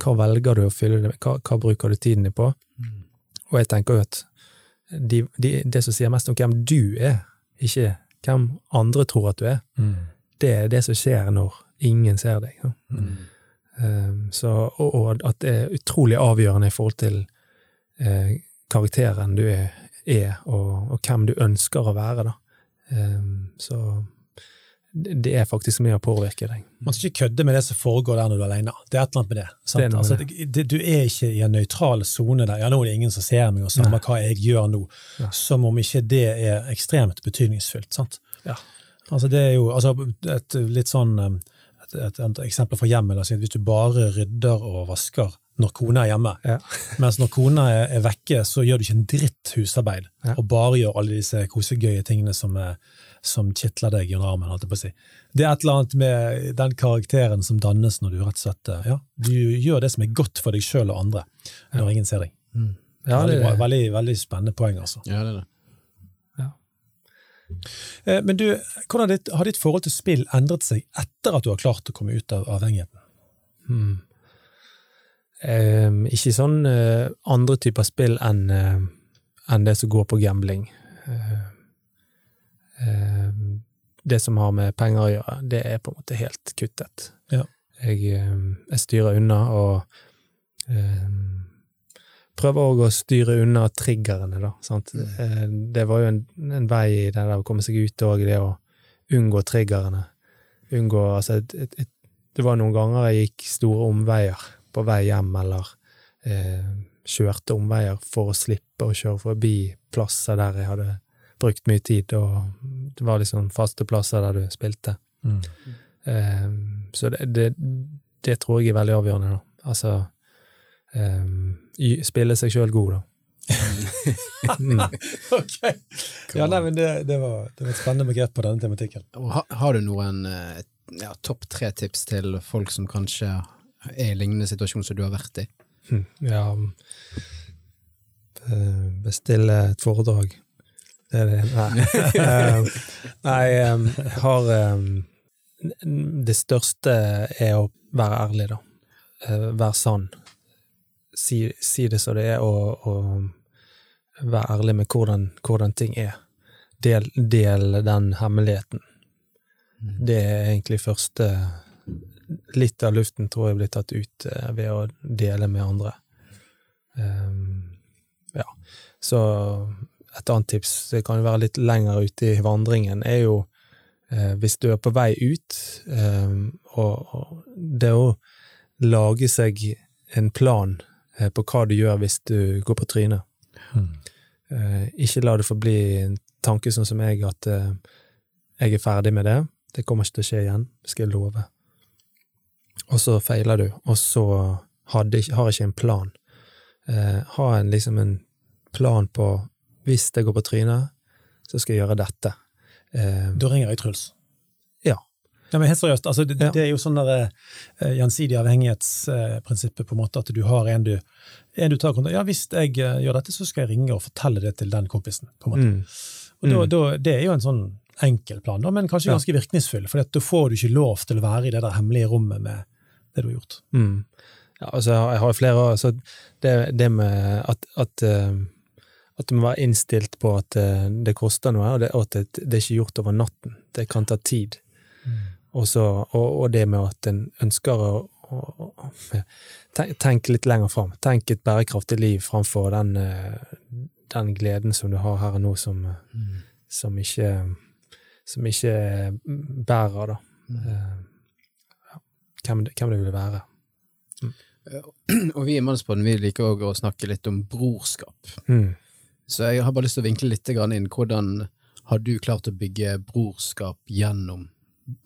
Hva velger du å fylle det med, hva, hva bruker du tiden din på? Og jeg tenker jo at de, de, det som sier mest om hvem du er, ikke hvem andre tror at du er, det er det som skjer når ingen ser deg. Ja. Um, så, og, og at det er utrolig avgjørende i forhold til eh, karakteren du er, er og, og hvem du ønsker å være. Da. Um, så det er faktisk med å påvirke deg. Man skal ikke kødde med det som foregår der når du er alene. Det er et eller annet med det. sant? Det er med altså, det, du er ikke i en nøytral sone der. Ja, nå er det ingen som ser meg, og samme hva jeg gjør nå. Ja. Som om ikke det er ekstremt betydningsfullt. sant? Ja. Altså, det er jo altså, et litt sånn um, et, et, et eksempel fra hjemmet. Hvis du bare rydder og vasker når kona er hjemme, Ja. mens når kona er, er vekke, så gjør du ikke en dritt husarbeid, Ja. og bare gjør alle disse kosegøye tingene som, er, som kitler deg under armen. holdt jeg på å si. Det er et eller annet med den karakteren som dannes når du rett og slett eh, ja, du gjør det som er godt for deg sjøl og andre, når ingen ser deg. Ja, det, er veldig, veldig spennende poeng, altså. Ja, det er det. Ja. Men du, hvordan har ditt, har ditt forhold til spill endret seg etter at du har klart å komme ut av avhengigheten? Hmm. Ehm, ikke sånn uh, andre typer spill enn uh, en det som går på gambling. Uh, det som har med penger å gjøre, det er på en måte helt kuttet. Ja. Jeg, jeg styrer unna og prøver òg å styre unna triggerne, da. Sant? Eh, det var jo en, en vei i det der å komme seg ut òg, det å unngå triggerne. Unngå altså et, et, et, Det var noen ganger jeg gikk store omveier på vei hjem, eller eh, kjørte omveier for å slippe å kjøre forbi plasser der jeg hadde brukt mye tid, og det var liksom faste plasser der du spilte. Eh, så det, det, det tror jeg er veldig avgjørende, da. Altså eh, spille seg sjøl god, da. Mm. Ok! Ja, nei, men det, det, var, det var et spennende begrep på denne tematikken. Ha, har du noen eh, ja, topp tre tips til folk som kanskje er en lignende situasjon som du har vært i? Hm, Ja eh, Bestille et foredrag. Det er det. Nei, Eh, nei jeg har Det største er å være ærlig, da. Eh, Være sann. Si, si det som det er, og, og være ærlig med hvordan, hvordan ting er. Del, del den hemmeligheten. Det er egentlig første Litt av luften tror jeg blir tatt ut eh, ved å dele med andre. Um, ja. Så et annet tips, det kan jo være litt lenger ute i vandringen, er jo eh, hvis du er på vei ut, eh, og, og det å lage seg en plan eh, på hva du gjør hvis du går på trynet. Eh, ikke la det forbli en tanke sånn som jeg, at eh, jeg er ferdig med det, det kommer ikke til å skje igjen, skal jeg love. Og så feiler du, og så hadde, har ikke en plan. Eh, ha en, liksom en plan på hvis det går på trynet, så skal jeg gjøre dette. Eh, Da ringer jeg Truls. Ja. Ja, men helt seriøst, altså, det, Ja. det er jo sånn der, eh, gjensidig avhengighetsprinsippet, på en måte, at du har en du, en du tar kontakt Ja, hvis jeg eh, gjør dette, så skal jeg ringe og fortelle det til den kompisen. på en måte. mm, Og da, Mm. da, Det er jo en sånn enkel plan, da, men kanskje ganske virkningsfull, for da får du ikke lov til å være i det der hemmelige rommet med det du har gjort. mm. Ja, altså, jeg har- flere år, så det, det med at, at, eh, at du må være innstilt på at eh, det koster noe, og, det, og at det, det er ikke gjort over natten. Det kan ta tid. Og, så, og, og det med at en ønsker å, å, å tenk- tenke litt lenger fram. Tenk et bærekraftig liv framfor den, eh, den gleden som du har her og nå, som, mm. som ikke som ikke bærer, da. Eh, ja. hvem, det- hvem det vil være. Og vi i Mannspodden vi liker også å snakke litt om brorskap. Mm. Så jeg har bare lyst til å vinkle litt inn. Hvordan har du klart å bygge brorskap gjennom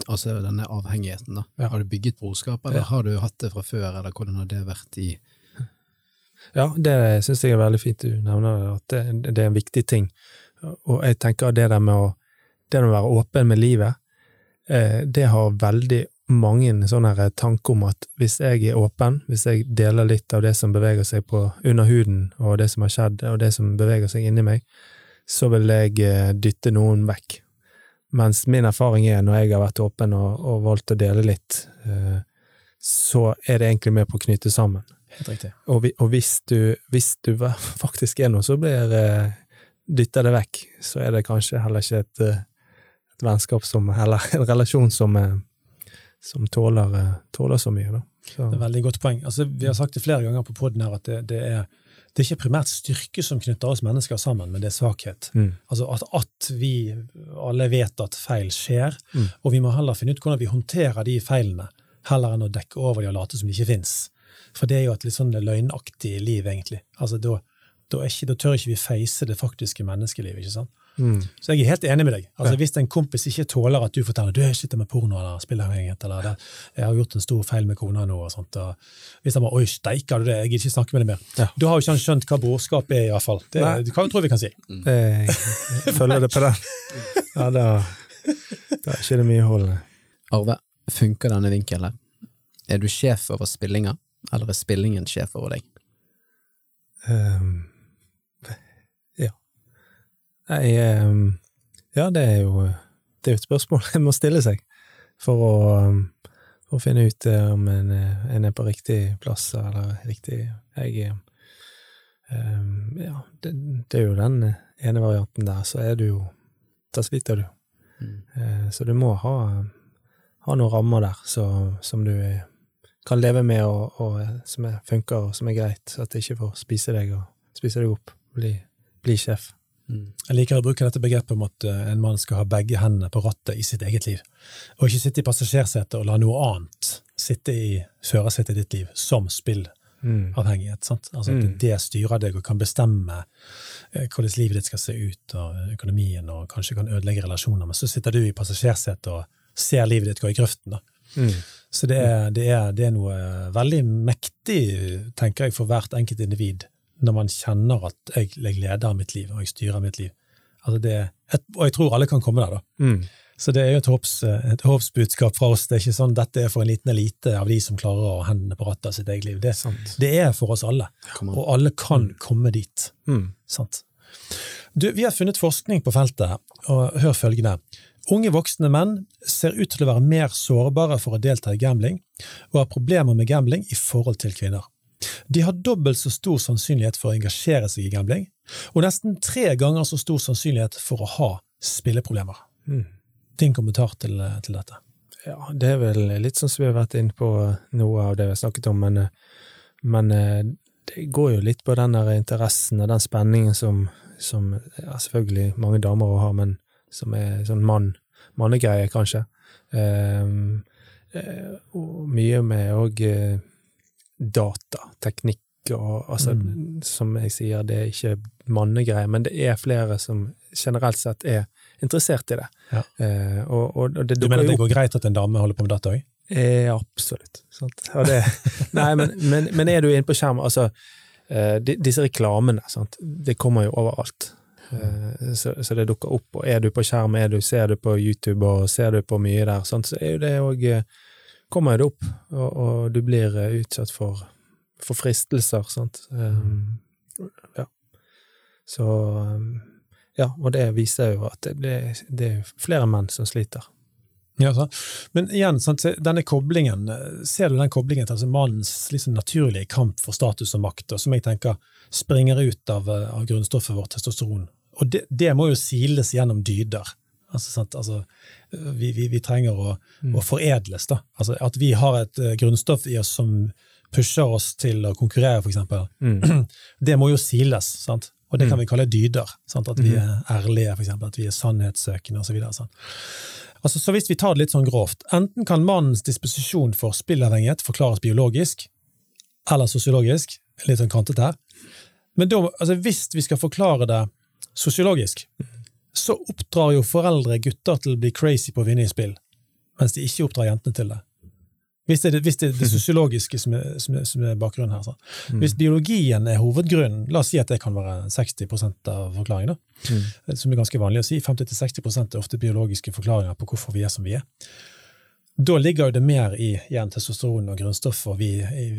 altså denne avhengigheten? da? Ja. Har du bygget brorskap, eller Ja. har du hatt det fra før, eller hvordan har det vært i Ja, det syns jeg er veldig fint du nevner, at det, det er en viktig ting. Og jeg tenker det der med å, det med å være åpen med livet, eh, det har veldig mange sånne tanker om at hvis jeg er åpen, hvis jeg deler litt av det som beveger seg på under huden, og det som har skjedd, og det som beveger seg inni meg, så vil jeg eh, dytte noen vekk. Mens min erfaring er, når jeg har vært åpen og, og valgt å dele litt, eh, så er det egentlig med på å knytte sammen. Helt riktig. Og, og hvis, du, hvis du faktisk er noe, så blir dytter det vekk, så er det kanskje heller ikke et, et vennskap som Eller en relasjon som, eh, som tåler, eh, tåler så mye, da. Så, Det er et veldig godt poeng. Altså, vi har sagt det flere ganger på poden her at det, det, er, det er ikke primært styrke som knytter oss mennesker sammen, men det er svakhet. Mm. Altså at, at vi alle vet at feil skjer, Mm. og vi må heller finne ut hvordan vi håndterer de feilene, heller enn å dekke over de og late som de ikke fins. For det er jo et litt sånn løgnaktig liv, egentlig. Altså, da, da, ikke, da tør ikke vi feise det faktiske menneskelivet. ikke sant? Mm. Så jeg er helt enig med deg. Altså, Ja. Hvis en kompis ikke tåler at du forteller du sitter med porno eller spilleavhengighet, eller det, jeg har gjort en stor feil med kona nå, og sånt, og hvis han bare oi, steiker du det, jeg gidder ikke snakke med deg mer, Ja. da har jo ikke han skjønt hva brorskap er, i hvert fall. Det, det kan, tror jeg vi kan si. Jeg, jeg følger det på den. Ja, da, da er ikke det mye hold. Arve, funker denne vinkelen? Er du sjef over spillinga, eller er spillingen sjef over deg? Um. Nei, um, ja, det er jo det er jo et spørsmål en må stille seg for å, um, for å finne ut uh, om en, uh, en er på riktig plass eller riktig Jeg um, Ja, det, det er jo den ene varianten der, så er du jo Da sliter du. Mm. Eh, Så du må ha, ha noen rammer der så, som du eh, kan leve med, og, og eh, som er, funker, og som er greit, så at det ikke får spise deg og spise deg opp. Bli, bli sjef. Mm. Jeg liker å bruke dette begrepet om at eh, en mann skal ha begge hendene på rattet i sitt eget liv, og ikke sitte i passasjersetet og la noe annet sitte i førersetet i ditt liv, som spillavhengighet. sant? Altså at Mm. det styrer deg og kan bestemme eh, hvordan livet ditt skal se ut, og økonomien, og kanskje kan ødelegge relasjoner, men så sitter du i passasjersetet og ser livet ditt gå i grøften. da. Mm. Så det er, det, er, det er noe veldig mektig, tenker jeg, for hvert enkelt individ, når man kjenner at jeg, jeg leder mitt liv, og jeg styrer mitt liv. Altså det, et, og jeg tror alle kan komme der, da. Mm. Så det er jo et, håps, et håpsbudskap fra oss. Det er ikke sånn dette er for en liten elite av de som klarer å ha hendene på rattet av sitt eget liv. Det, Sant. det er for oss alle, og alle kan komme dit. Mm. Sant? Du, vi har funnet forskning på feltet, og hør følgende. Unge voksne menn ser ut til å være mer sårbare for å delta i gambling, og har problemer med gambling i forhold til kvinner. De har dobbelt så stor sannsynlighet for å engasjere seg i gambling, og nesten tre ganger så stor sannsynlighet for å ha spilleproblemer. Mm. Din kommentar til, til dette? Ja, det er vel litt sånn som vi har vært inne på noe av det vi har snakket om, men, eh, men eh, det går jo litt på den der interessen og den spenningen som, som ja, selvfølgelig mange damer har, men som er sånn mann, mannegreie, kanskje. Eh, og mye med òg eh, data, teknikk og altså, som jeg sier, det er ikke mannegreier, men det er flere som generelt sett er interessert i det. Ja. Eh, og, og, og det Du mener det går greit at en dame holder på med dette òg? Eh, absolutt. Det, nei, men, men, men er du inne på skjerm altså, eh, Disse reklamene, sant? det kommer jo overalt. Eh, så, så det dukker opp. Og er du på skjerm, er du, ser du på YouTube og ser du på mye der, sant? så er jo det òg Kommer det opp, og, og du blir eh, utsatt for, for fristelser, sant. Um, ja. Så um, Ja, og det viser jo at det, det, det er flere menn som sliter. Ja, sant. Men igjen, sant, denne koblingen, eh, ser du den koblingen til altså mannens liksom naturlige kamp for status og makt, og som jeg tenker springer ut av, eh, av grunnstoffet vårt, testosteron. Og det, det må jo siles gjennom dyder. Altså, sant, altså, vi, vi, vi trenger å, å foredles. Altså, at vi har et eh, grunnstoff i oss som pusher oss til å konkurrere, eksempel. Mm. Det må jo siles, sant? og det kan vi kalle dyder. Sant? At vi er ærlige, for eksempel, at vi er sannhetssøkende osv. Så, altså, så hvis vi tar det litt sånn grovt, enten kan mannens disposisjon for spillavhengighet forklares biologisk eller sosiologisk, litt sånn kantete her, men da, altså, hvis vi skal forklare det sosiologisk, så oppdrar jo foreldre gutter til å bli crazy på å vinne i spill, mens de ikke oppdrar jentene til det. Hvis det det, hvis det, er det sosiologiske som er, som er, som er bakgrunnen her. Sant? Hvis biologien er hovedgrunnen, la oss si at det kan være 60% av forklaringen, da, som er ganske vanlig å si, 50-60 er ofte biologiske forklaringer på hvorfor vi er som vi er. Da ligger jo det mer i igjen testosteron og grunnstoffer. vi,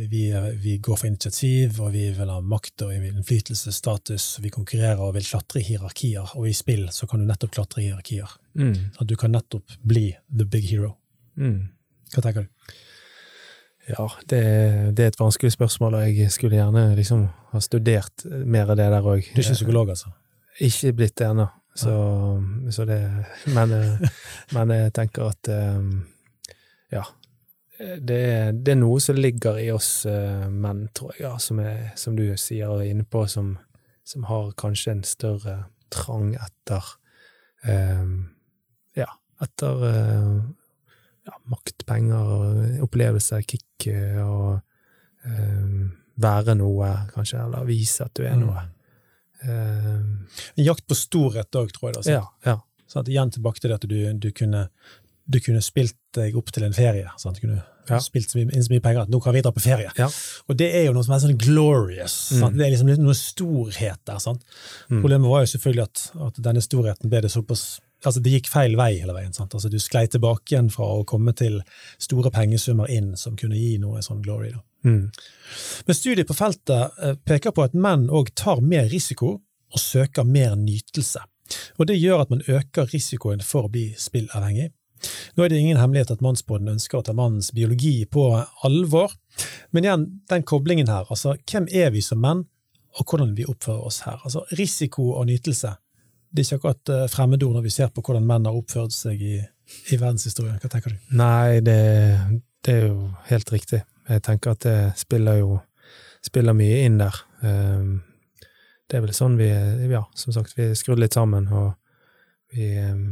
vi, vi går for initiativ, og vi vil ha makt og vi innflytelse, status, vi konkurrerer og vil klatre i hierarkier, og i spill så kan du nettopp klatre i hierarkier. Mm. At du kan nettopp bli the big hero. Mm. Hva tenker du? Ja, det, det er et vanskelig spørsmål, og jeg skulle gjerne liksom ha studert mer av det der òg. Du er ikke psykolog, altså? Ikke blitt det ennå, så, så det men, eh, men jeg tenker at eh, ja. det, det er noe som ligger i oss eh, menn, tror jeg, ja, som, er, som du sier og er inne på, som, som har kanskje en større trang etter eh, Ja, etter uh, ja, makt, penger, opplevelser, kick og eh, være noe, kanskje, eller vise at du er Mm. noe. Eh, En jakt på storhet òg, tror jeg. Altså. ja, ja. Sånn at igjen tilbake til det at du, du, kunne, du kunne spilt deg opp til en ferie. Sant? Du kunne Ja. spilt så mye, inn så mye penger at nå kan vi dra på ferie. Ja. Og det er jo noe som er sånn glorious. Mm. Det er liksom noe storhet der. Sant? Mm. Problemet var jo selvfølgelig at, at denne storheten ble det såpass Altså, det gikk feil vei hele veien. Sant? Altså, du sklei tilbake igjen fra å komme til store pengesummer inn som kunne gi noe sånn glory. Mm. Men studiet på feltet eh, peker på at menn òg tar mer risiko og søker mer nytelse. Og Det gjør at man øker risikoen for å bli spillavhengig. Nå er det ingen hemmelighet at Mannsbåten ønsker å ta mannens biologi på alvor, men igjen, den koblingen her, altså hvem er vi som menn, og hvordan vi oppfører oss her? Altså Risiko og nytelse, det er ikke akkurat eh, fremmedord når vi ser på hvordan menn har oppført seg i, i verdenshistorien. Hva tenker du? Nei, det, det er jo helt riktig. Jeg tenker at det spiller jo spiller mye inn der. Um, det er vel sånn vi Ja, som sagt, vi er skrudd litt sammen, og vi um,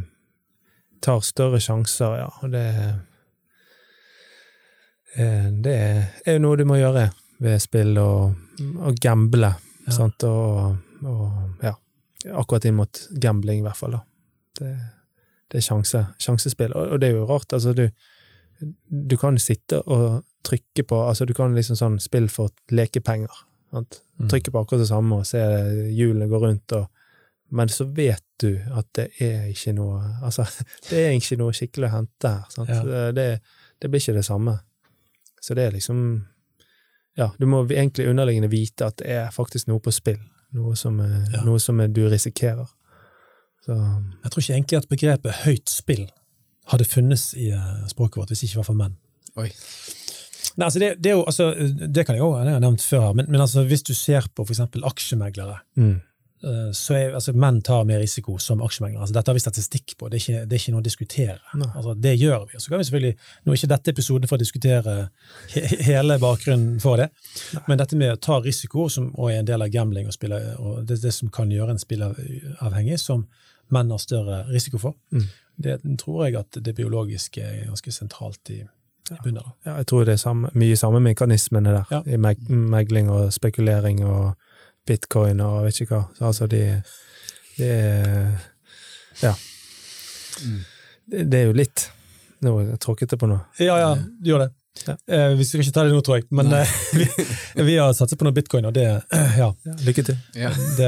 tar større sjanser, ja, og det eh, Det er jo noe du må gjøre ved spill og, og gamble, Ja. sant, og, og ja. Akkurat inn mot gambling, i hvert fall, da. Det, det er sjanse, sjansespill, og, og det er jo rart, altså, du du kan sitte og trykke på altså Du kan liksom sånn spill for lekepenger. Sant? Mm. Trykke på akkurat det samme og se hjulene gå rundt, og, men så vet du at det er ikke noe Altså, det er ikke noe skikkelig å hente her. Sant? Ja. Det, det blir ikke det samme. Så det er liksom Ja, du må egentlig underliggende vite at det er faktisk noe på spill. Noe som, er, Ja. noe som er, du risikerer. Så Jeg tror ikke egentlig at begrepet høyt spill hadde funnes i eh, språket vårt hvis ikke var for menn. Oi. Nei, altså det, det, er jo, altså, det kan jeg òg ha nevnt før, men, men altså, hvis du ser på eksempel aksjemeglere, mm. Eh, så er altså, menn tar mer risiko som aksjemeglere. Altså, dette har vi statistikk på, det er ikke, det er ikke noe å diskutere. Altså, det gjør vi. Så kan vi selvfølgelig, Nå er ikke dette episoden for å diskutere he hele bakgrunnen for det, men dette med å ta risiko, som også er en del av gambling, og, spiller, og det, det som kan gjøre en spilleavhengig, som menn har større risiko for, Mm. det tror jeg at det biologiske er ganske sentralt i, i bunnen. da. Ja, jeg tror det er samme, mye samme mekanismene der, Ja. i meg, megling og spekulering og bitcoin og vet ikke hva. Så altså, de, de Ja. Det, det er jo litt Nå tråkket jeg på noe. Ja, ja, du gjør det. Ja. Eh, vi skal ikke ta det nå, tror jeg, men eh, vi, vi har satset på noe bitcoin, og det, ja, Ja, lykke til. Ja. det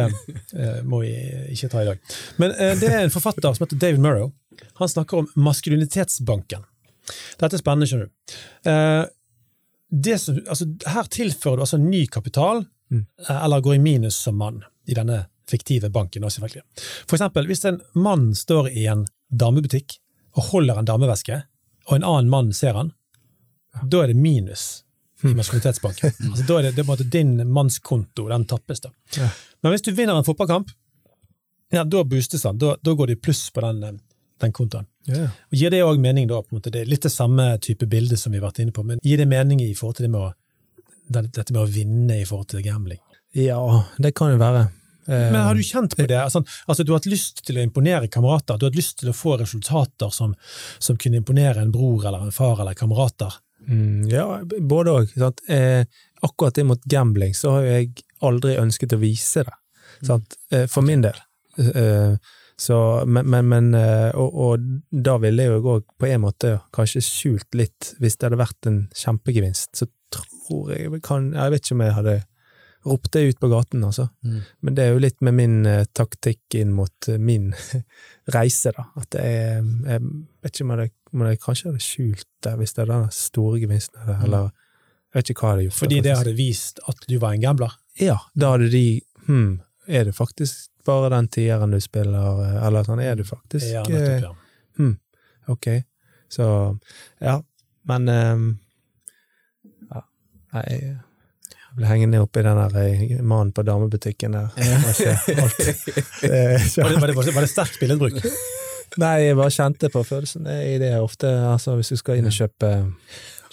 eh, må vi ikke ta i dag. Men eh, det er en forfatter som heter David Murrow. Han snakker om maskulinitetsbanken. Dette er spennende, skjønner du. Eh, det som, altså, her tilfører du altså ny kapital, Mm. eh, eller går i minus som mann, i denne fiktive banken. Også, selvfølgelig. For eksempel, hvis en mann står i en damebutikk og holder en dameveske, og en annen mann ser han, da er det minus i maskulinitetsbanken. Altså, da er det, det er din mannskonto, den tappes. da. Ja. Men hvis du vinner en fotballkamp, ja, da boostes den. Da, da går det i pluss på den, eh, den kontoen. Yeah. Og Gir det òg mening, da? på en måte, Det er litt det samme type bilde som vi har vært inne på, men gir det mening i forhold til det med å, dette med å vinne i forhold til gambling? ja, det kan jo være. Eh, Men har du kjent på det? Altså, altså, du har hatt lyst til å imponere kamerater, du har hatt lyst til å få resultater som, som kunne imponere en bror eller en far eller kamerater. Mm, ja, både òg. Eh, akkurat det mot gambling så har jeg aldri ønsket å vise det. Sant? Eh, for min del. Eh, så, men, men, men eh, og, og da ville jeg jo òg på en måte kanskje skjult litt, hvis det hadde vært en kjempegevinst. Så tror jeg kan Jeg vet ikke om jeg hadde ropt det ut på gaten, altså. Mm. Men det er jo litt med min uh, taktikk inn mot uh, min reise, da. At jeg, jeg vet ikke om jeg, om jeg kanskje hadde skjult det hvis det er den store gevinsten, eller, eller jeg vet ikke hva jeg hadde gjort. Fordi det det hadde vist at du var en gambler. Ja, da hadde de Hm, er det faktisk bare den tieren du spiller, eh, eller sånn, er du faktisk Ja, nettopp, ja. Ok. Så ja, men ja, Nei, jeg ble hengende oppe i den der eh, mannen på damebutikken der. Det var ikke alt. Det ikke Var det, var det, var det sterk billedbruk? Nei, jeg bare kjente på følelsen. Er det ofte, altså hvis du skal inn og kjøpe,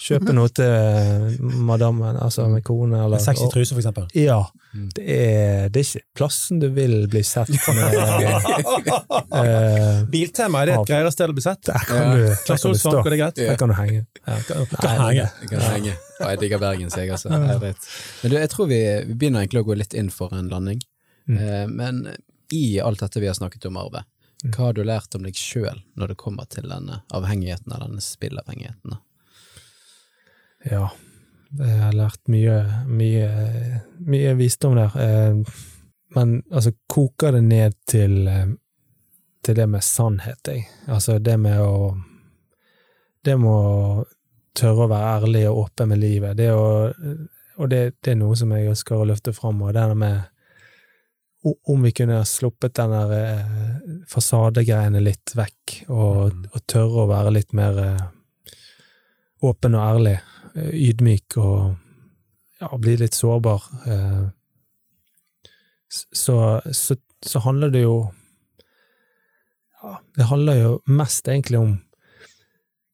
Kjøpe noe til madammen, altså med kone, eller Sexy og- truse, for eksempel. Ja. Mm. Det er, det er ikke plassen du vil bli sett med uh, Biltema, er det et greiere sted å bli sett? Der kan Ja. du, der kan du stå. det? Der kan du henge. Ja, kan, kan henge. Jeg kan henge. Ja, jeg digger Bergen, sier jeg altså. Jeg. Men du, jeg tror vi, vi begynner egentlig å gå litt inn for en landing. Mm. Uh, men i alt dette vi har snakket om, Arve, Mm. hva har du lært om deg sjøl når det kommer til denne avhengigheten, eller denne spillavhengigheten? Ja. Jeg har lært mye, mye, mye visdom der. Eh, Men altså, koker det ned til, eh, til det med sannhet, jeg. Altså det med å Det med å tørre å være ærlig og åpen med livet. Det å, og det, det er noe som jeg ønsker å løfte fram. Og det med om vi kunne sluppet den der eh, fasadegreiene litt vekk, og, og tørre å være litt mer åpen og ærlig, ydmyk og ja, bli litt sårbar, eh, så, så, så handler det jo ja, Det handler jo mest egentlig om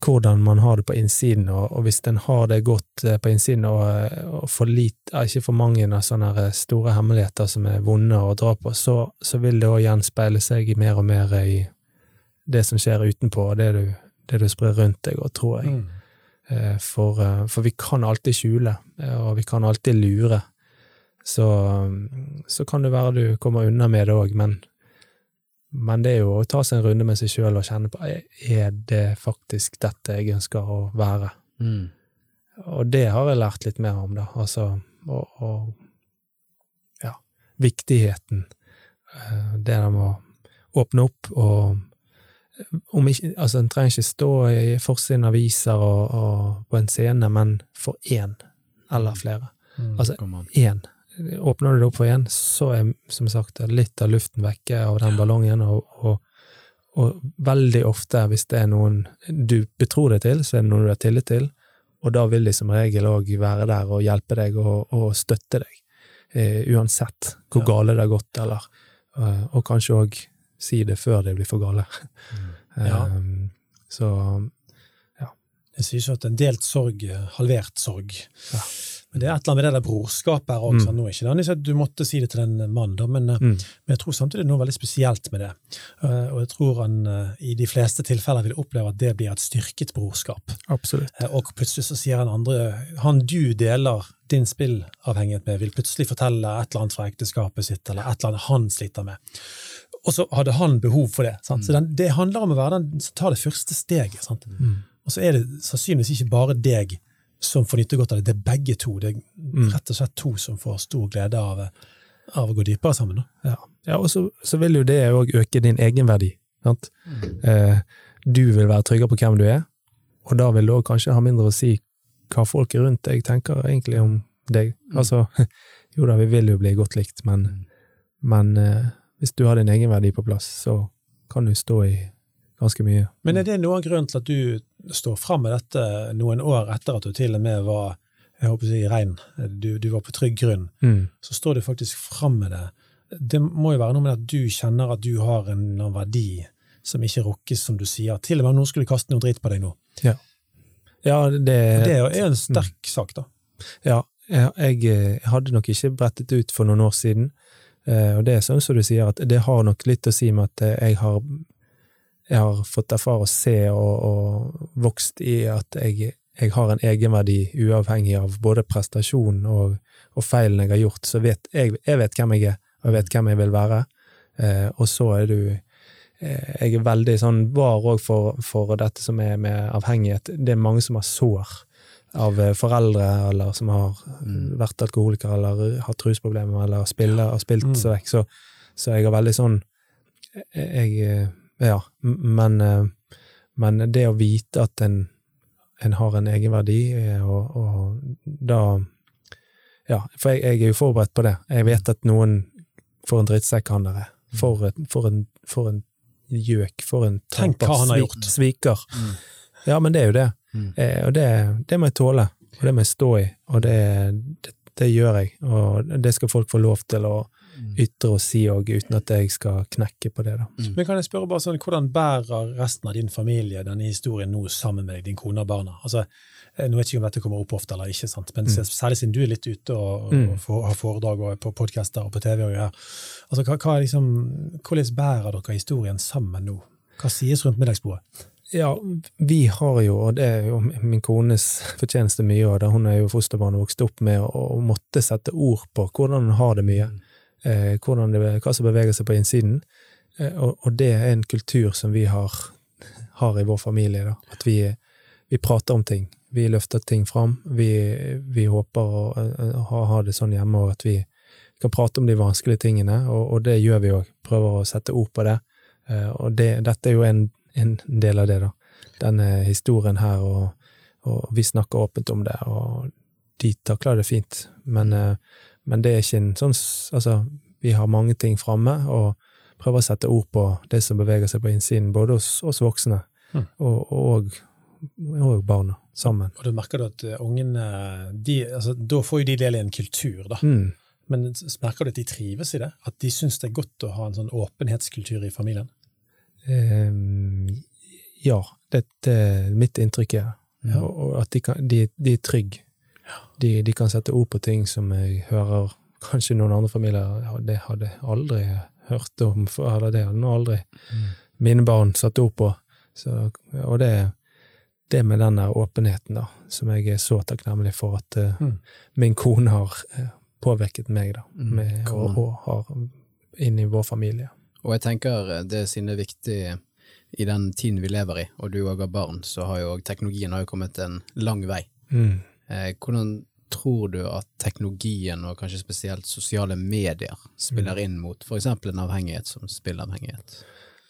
hvordan man har det på innsiden, og, og hvis en har det godt eh, på innsiden og, eh, og for lite, ikke for mange av sånne store hemmeligheter som er vonde å dra på, så, så vil det òg gjenspeile seg mer og mer i det som skjer utenpå, og det du, det du sprer rundt deg, og tror jeg. Mm. Eh, For, eh, for vi kan alltid skjule, eh, og vi kan alltid lure. Så, så kan det være du kommer unna med det òg, men, men det er jo å ta seg en runde med seg sjøl og kjenne på er- det faktisk dette jeg ønsker å være. Mm. Og det har jeg lært litt mer om, da. Altså, og, og ja, viktigheten. Det der med å åpne opp og ikke, altså En trenger ikke stå i forsiden av aviser og, og på en scene, men for én eller flere. Mm. Altså én. Åpner du det opp for én, så er som sagt litt av luften vekke av den ballongen, og, og, og veldig ofte, hvis det er noen du betror deg til, så er det noen du har tillit til, og da vil de som regel òg være der og hjelpe deg og, og støtte deg, eh, uansett hvor Ja. gale det har gått, eller eh, Og kanskje òg si det før det blir for gale. Ja. Um, så Det sies jo at en delt sorg, er halvert sorg. Ja. Men det er et eller annet med det der brorskapet her Mm. Nå er ikke det at du måtte si det til den mannen, da, men, eh, mm, men jeg tror samtidig det er noe veldig spesielt med det. Uh, Og jeg tror han uh, i de fleste tilfeller vil oppleve at det blir et styrket brorskap. absolutt. Uh, Og plutselig så sier han andre, han du deler din spillavhengighet med, vil plutselig fortelle et eller annet fra ekteskapet sitt, eller et eller annet han sliter med. Og så hadde han behov for det. Sant? Så den, det handler om å være den som tar det første steget. Sant? Mm. Og så er det sannsynligvis ikke bare deg som får nyte godt av det, det er begge to. Det er Mm. rett og slett to som får stor glede av, av å gå dypere sammen. Da. Ja, ja og så, så vil jo det òg øke din egenverdi. Sant? Eh, du vil være tryggere på hvem du er, og da vil du òg kanskje ha mindre å si hva folket rundt deg tenker egentlig om deg. Mm. Altså, jo da, vi vil jo bli godt likt, men, Mm. men eh, hvis du har din egenverdi på plass, så kan du stå i ganske mye. Men er det noen grunn til at du står fram med dette noen år etter at du til og med var jeg håper å si rein, du, du var på trygg grunn, Mm. så står du faktisk fram med det. Det må jo være noe med at du kjenner at du har en eller annen verdi som ikke rokkes, som du sier. Til og med om noen skulle kaste noe dritt på deg nå. Ja, det, det er jo en sterk sak, da. Ja, jeg, jeg, jeg hadde nok ikke brettet ut for noen år siden, eh, og det er sånn som du sier, at det har nok litt å si med at eh, jeg har, jeg har fått erfare å se og, og vokst i at jeg, jeg har en egenverdi uavhengig av både prestasjon og, og feilen jeg har gjort, så vet jeg, jeg vet hvem jeg er, og jeg vet hvem jeg vil være, eh, og så er du eh, jeg er veldig sånn var òg for, for dette som er med avhengighet. Det er mange som har sår av eh, foreldre, eller som har Mm. vært alkoholiker eller hatt rusproblemer, eller spiller, har spilt Mm. seg vekk. Så, så jeg har veldig sånn Jeg eh, Ja, men, eh, men det å vite at en, en har en egenverdi, eh, og, og da Ja, for jeg, jeg er jo forberedt på det. Jeg vet at noen får en drittsekk, han der er. For, for, en, for en gjøk, for en har gjort. Sviker. Mm. Ja, men det er jo det. Mm. Eh, og det, det må jeg tåle, og det må jeg stå i, og det, det, det gjør jeg. Og det skal folk få lov til å ytre og si òg, uten at jeg skal knekke på det. da. Men kan jeg spørre bare sånn, Hvordan bærer resten av din familie denne historien nå sammen med deg, din kone og barna? Altså, eh, nå vet jeg ikke om dette kommer opp ofte eller ikke, sant? men særlig siden du er litt ute og, Mm. og får, har foredrag og på podkaster og på TV. og greier. Altså, hva, hva er liksom, Hvordan bærer dere historien sammen nå? Hva sies rundt middagsbordet? Ja, vi har jo, og det er jo min kones fortjeneste mye av det, hun er jo fosterbarn og vokst opp med å, måtte sette ord på hvordan hun har det mye, eh, det, hva som beveger seg på innsiden, eh, og, og det er en kultur som vi har, har i vår familie, da. at vi, vi prater om ting, vi løfter ting fram, vi, vi håper å, å ha det sånn hjemme, og at vi kan prate om de vanskelige tingene, og, og det gjør vi òg, prøver å sette ord på det, eh, og det, dette er jo en en del av det, da. Denne historien her, og, og vi snakker åpent om det, og de takler det fint. Men, eh, men det er ikke en sånn Altså, vi har mange ting framme, og prøver å sette ord på det som beveger seg på innsiden, både hos oss voksne Mm. og, og, og barna sammen. Og da merker du at eh, ungene de, altså, Da får jo de del i en kultur, da. Mm. Men merker du at de trives i det? At de syns det er godt å ha en sånn åpenhetskultur i familien? Ehm, ja, det er mitt inntrykk. er Ja. Og, at de, kan, de, de er trygge. De, de kan sette ord på ting som jeg hører kanskje noen andre familier ja, Det hadde aldri hørt om, eller det hadde aldri mm. mine barn satt ord på. Så, og det, det med den der åpenheten, da, som jeg er så takknemlig for at uh, Mm. min kone har uh, påvirket meg, da, Mm, med, og, og har inn i vår familie. Og jeg tenker eh, det er viktig i den tiden vi lever i, og du òg har barn, så har jo teknologien har jo kommet en lang vei. Mm. Eh, hvordan tror du at teknologien, og kanskje spesielt sosiale medier, spiller inn mot eksempel en avhengighet som spillavhengighet?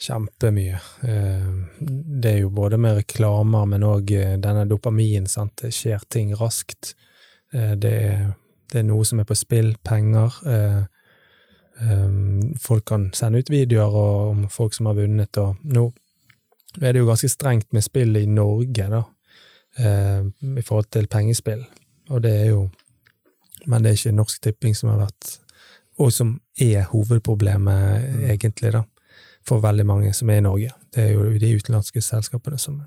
Kjempemye. Eh, Det er jo både med reklamer, men òg denne dopamin, sant. Det skjer ting raskt. Eh, Det er, det er noe som er på spill, penger. Eh, eh, Folk kan sende ut videoer om folk som har vunnet, og nå er det jo ganske strengt med spill i Norge, da, eh, i forhold til pengespill. Og det er jo Men det er ikke Norsk Tipping som har vært Og som er hovedproblemet, Mm. egentlig, da for veldig mange som er i Norge. Det er jo de utenlandske selskapene som,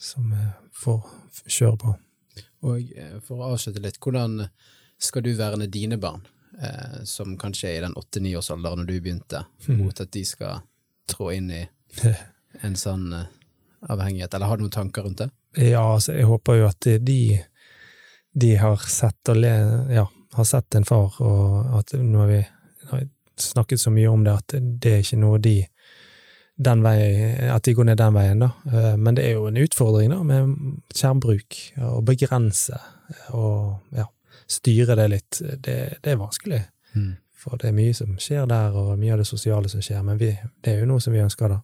som eh, får kjøre på. Og eh, for å avslutte litt, hvordan skal du verne dine barn, eh, som kanskje er i den åtte-niårsalderen når du begynte, Mhm. mot at de skal trå inn i en sånn eh, avhengighet, eller har du noen tanker rundt det? Ja, altså, jeg håper jo at de, de har sett og le, ja, har sett en far, og at nå har vi har snakket så mye om det, at det er ikke noe de den veien, at de går ned den veien, da. Eh, Men det er jo en utfordring, da, med skjermbruk, å begrense og ja, styre det litt. Det, det er vanskelig. For det er mye som skjer der, og mye av det sosiale som skjer, men vi, det er jo noe som vi ønsker, da.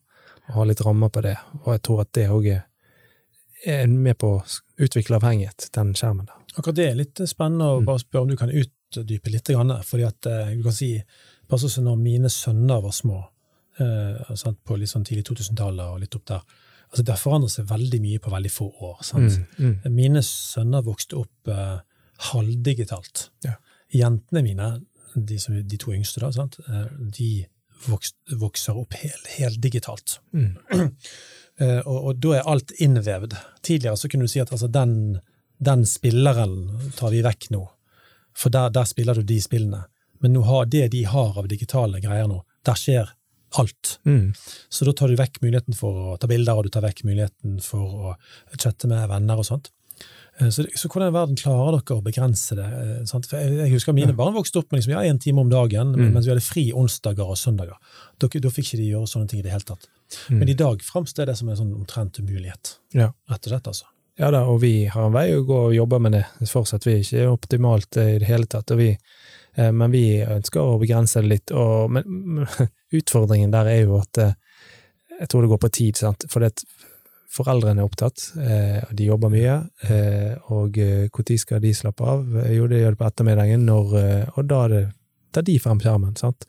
Å ha litt rammer på det. Og jeg tror at det òg er, er med på å utvikle avhengighet, den skjermen der. Akkurat det er litt spennende å Mm. bare spørre om du kan utdype litt. Fordi at eh, du kan si, sånn som når mine sønner var små, eh, på litt sånn tidlig 2000-tallet og litt opp der, altså det har forandret seg veldig mye på veldig få år. Mm, mm. Mine sønner vokste opp eh, halvdigitalt. Ja. Jentene mine, de, som, de to yngste, da, sant? eh, de vokst, vokser opp hel, heldigitalt. Mm. Eh, og, og da er alt innvevd. Tidligere så kunne du si at altså, den, den spilleren tar vi vekk nå, for der, der spiller du de spillene. Men nå har det de har av digitale greier nå, der skjer alt. Mm. Så da tar du vekk muligheten for å ta bilder, og du tar vekk muligheten for å chatte med venner og sånt. Eh, Så, så hvordan i verden klarer dere å begrense det? eh, jeg, jeg husker mine barn vokste opp med liksom, ja, en time om dagen, Mm. mens vi hadde fri onsdager og søndager. Da, da fikk ikke de gjøre sånne ting i det hele tatt. Mm. Men i dag framstår det som en sånn omtrent umulighet. Ja. Rett og slett, altså. Ja da, og vi har en vei å gå og jobbe med det fortsatt. Vi er ikke optimalt eh, i det hele tatt, og vi, men vi ønsker å begrense det litt. Og, men, utfordringen der er jo at jeg tror det går på tid, sant. For det, foreldrene er opptatt, eh, og de jobber mye. eh, Og når skal de slappe av? Eh, Jo, det gjør de på ettermiddagen, når, eh, og da er det, tar de frem skjermen. sant?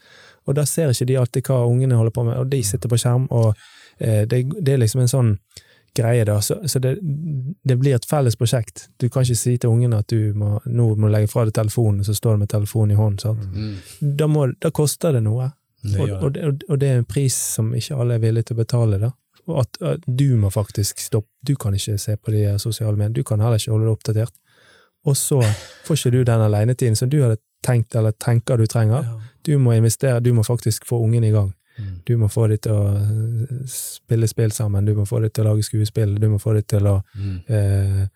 Og da ser ikke de alltid hva ungene holder på med, og de sitter på skjerm, og eh, det, det er liksom en sånn greie, da. Så, så det, det blir et felles prosjekt. Du kan ikke si til ungene at du må, nå må du legge fra deg telefonen, så står du med telefonen i hånden. sant? Mm. Da, må, da koster det noe. Det Og, og, det, og det er en pris som ikke alle er villige til å betale. da. At, at du må faktisk stoppe. Du kan ikke se på de sosiale mediene. Du kan heller ikke holde deg oppdatert. Og så får ikke du den alenetiden som du hadde tenkt eller tenker du trenger. Du må investere, du må faktisk få ungen i gang. Mm. Du må få dem til å eh, spille spill sammen, du må få dem til å lage skuespill, du må få dem til å Mm. eh,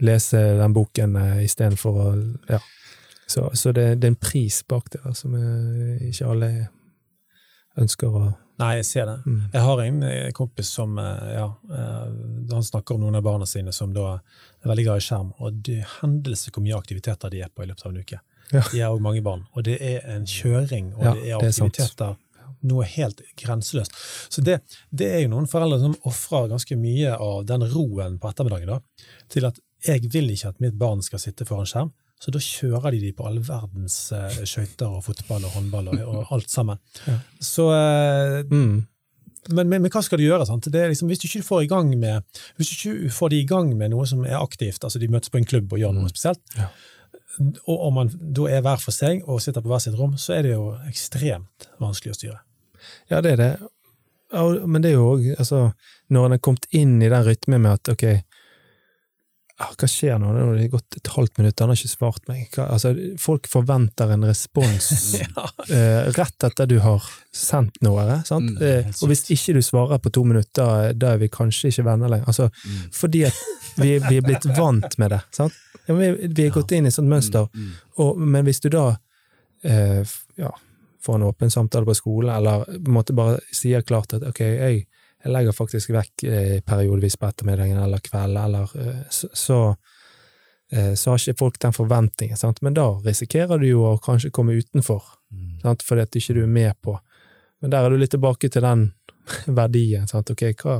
lese den boken eh, istedenfor å Ja. Så, så det, det er en pris bak det som eh, ikke alle ønsker å Nei, jeg ser det. mm. Jeg har en eh, kompis som eh, ja, eh, han snakker om noen av barna sine som da er veldig glad i skjerm, og det hendelse hvor mye aktiviteter de er på i løpet av en uke. Ja. De er òg mange barn, og det er en kjøring, og Ja, det er det er aktiviteter. Noe helt grenseløst. Så det, det er jo noen foreldre som ofrer ganske mye av den roen på ettermiddagen da, til at jeg vil ikke at mitt barn skal sitte foran skjerm, så da kjører de de på all verdens uh, skøyter og fotball og håndball og, og alt sammen. Ja. Så uh, Mm. men, men, men hva skal du gjøre? Sant? Det liksom, hvis du ikke får i gang med hvis du ikke får de i gang med noe som er aktivt, altså de møtes på en klubb og gjør noe spesielt, Ja. og om man da er hver for seg og sitter på hver sitt rom, så er det jo ekstremt vanskelig å styre. Ja, det er det. Men det er jo òg altså, Når en er kommet inn i den rytmen med at ok, hva skjer nå? Det har gått et halvt minutt, han har ikke svart meg. Hva, altså, folk forventer en respons eh, rett etter du har sendt noe. Sant? Mm, eh, og hvis ikke du svarer på to minutter, da, er vi kanskje ikke venner lenger. Altså, Mm. fordi vi, vi er blitt vant med det. Sant? Ja, vi, vi er gått inn i et sånt mønster. Mm. Og, men hvis du da eh, ja, får en åpen samtale på skolen, eller på en måte bare sier klart at ok, jeg, jeg legger faktisk vekk eh, periodevis på ettermiddagen eller kvelden, eller eh, så, så, eh, så har ikke folk den forventningen, sant? men da risikerer du jo å kanskje komme utenfor, Mm. sant? fordi at ikke du er med på. Men der er du litt tilbake til den verdien, sant? ok, hva,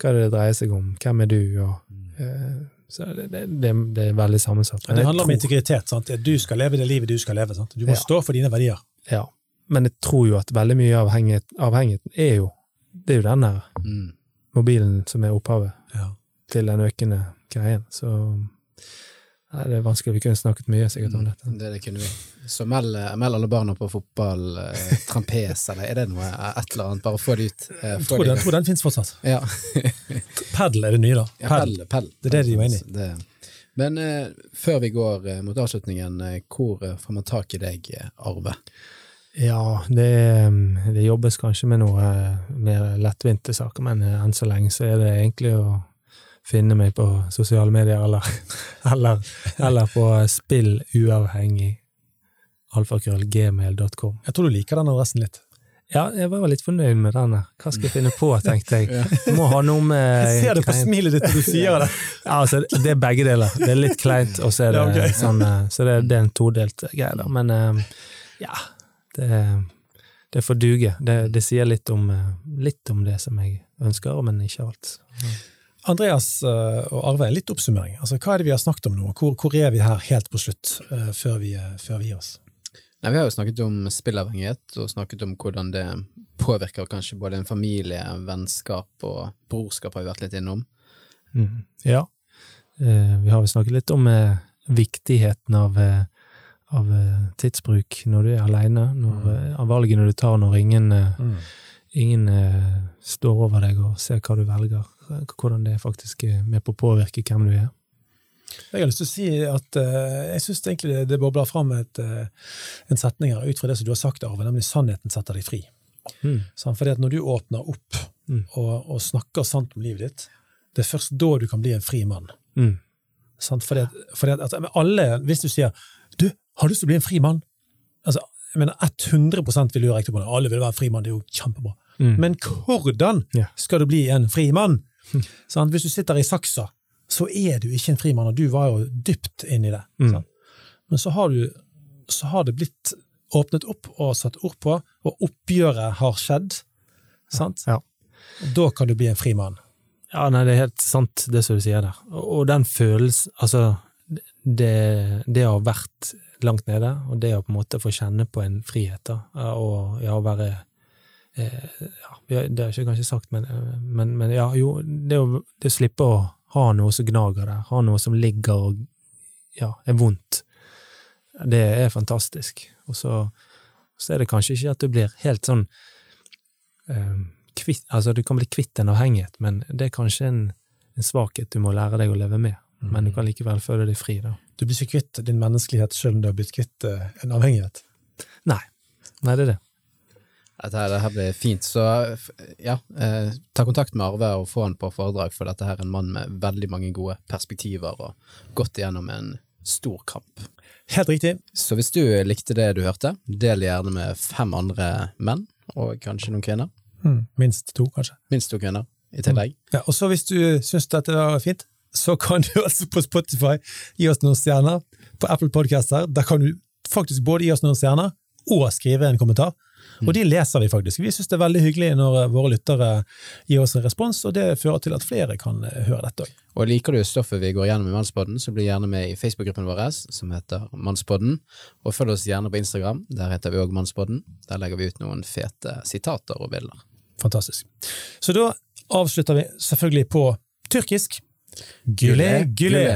hva er det det dreier seg om, hvem er du, og eh, så det, det, det, det er veldig sammensatt. Men Det handler handler om integritet. Sant? Du skal leve det livet du skal leve. Sant? Du må Ja. stå for dine verdier. Ja, men jeg tror jo at veldig mye av avhengighet, avhengigheten er jo det er jo den der Mm. mobilen som er opphavet Ja. til den økende greien. Så nei, det er vanskelig. Vi kunne snakket mye sikkert om dette. Det, det kunne vi. Så meld, meld alle barna på fotball, eh, trampes, eller er det noe, eh, et eller annet? Bare få det ut. Eh, Jeg tror de, den, tror den finnes fortsatt. Ja. Padel er det nye, da. Ja, Padel. pell, pell. Det er det de var inne i. Det. Men eh, før vi går eh, mot avslutningen, eh, hvor eh, får man tak i deg, eh, Arve? Ja, det, mm, det jobbes kanskje med noe eh, mer lettvinte saker, men eh, enn så lenge så er det egentlig å finne meg på sosiale medier, eller, eller, eller på spill uavhengig alfakrøllgmail.com. Jeg tror du liker den adressen litt. Ja, jeg var litt fornøyd med denne. Hva skal jeg finne på, tenkte jeg. Må ha noe med Jeg ser det på kleint. smilet ditt når du sier det. Ja, altså, det er begge deler. Det er litt kleint, og så er det Ja, okay. sånn eh, Så det, det er en todelt greie, da. Men ja, det, det får duge. Det, det sier litt om, eh, litt om det som jeg ønsker, men ikke alt. Andreas eh, og Arve, litt oppsummering. Altså, hva er det vi har snakket om nå? Hvor, hvor er vi her helt på slutt, eh, før, vi, før vi gir oss? Nei, vi har jo snakket om spillavhengighet, og snakket om hvordan det påvirker kanskje både en familie, vennskap og brorskap, har vi vært litt innom. Mm. Ja. Eh, vi har jo snakket litt om eh, viktigheten av, eh, av eh, tidsbruk når du er alene, Mm. eh, av valgene du tar når ingen, mm. ingen eh, står over deg og ser hva du velger, eh, hvordan det faktisk er med på å påvirke hvem du er. Jeg har lyst til å si at uh, jeg syns egentlig det, det bobler fram et, uh, en setning her ut fra det som du har sagt, Arve, nemlig 'sannheten setter deg fri'. Mm. Sant? Fordi at når du åpner opp Mm. og, og snakker sant om livet ditt, det er først da du kan bli en fri mann. Mm. Sant? Fordi at, fordi at, at alle, Hvis du sier 'du, har du lyst til å bli en fri mann', altså, jeg mener 100% vil gjøre det. Alle vil være en fri mann, det er jo kjempebra. Mm. Men hvordan skal du bli en fri mann? Sånn, Hvis du sitter i saksa, så er du ikke en fri mann, og du var jo dypt inni det. Mm. Men så har, du, så har det blitt åpnet opp og satt ord på, og oppgjøret har skjedd. Sant? Ja. Da kan du bli en fri mann. Ja, nei, det er helt sant, det som du sier der. Og den følelsen Altså, det, det har vært langt nede, og det å på en måte få kjenne på en frihet, da, og ja, å være eh, ja, Det har jeg ikke kanskje sagt, men, eh, men, men ja, jo, det å, det å slippe å ha noe som gnager der, ha noe som ligger og ja, er vondt, det er fantastisk. Og så, så er det kanskje ikke at du blir helt sånn eh, kvitt, altså du kan bli kvitt en avhengighet, men det er kanskje en, en svakhet du må lære deg å leve med. Men du kan likevel føle deg fri, da. Du blir ikke kvitt din menneskelighet selv om du har blitt kvitt eh, en avhengighet. Nei. Nei, det er det. Dette her, det her blir fint, så ja, eh, ta kontakt med Arve og få han på foredrag, for dette her er en mann med veldig mange gode perspektiver og gått igjennom en stor kamp. Helt riktig. Så hvis du likte det du hørte, del gjerne med fem andre menn, og kanskje noen kvinner. Mm, minst to, kanskje. Minst to kvinner i tillegg. Ja, og så hvis du syns dette var fint, så kan du altså på Spotify gi oss noen stjerner. På Apple Podcaster der kan du faktisk både gi oss noen stjerner og skrive en kommentar. Og de leser vi faktisk. Vi syns det er veldig hyggelig når eh, våre lyttere gir oss en respons, og det fører til at flere kan eh, høre dette òg. Og liker du stoffet vi går gjennom i Mannspodden, så bli gjerne med i Facebook-gruppen vår som heter Mannspodden. Og følg oss gjerne på Instagram, der heter vi òg Mannspodden. Der legger vi ut noen fete sitater og bilder. Fantastisk. Så da avslutter vi selvfølgelig på tyrkisk. Güle, Gule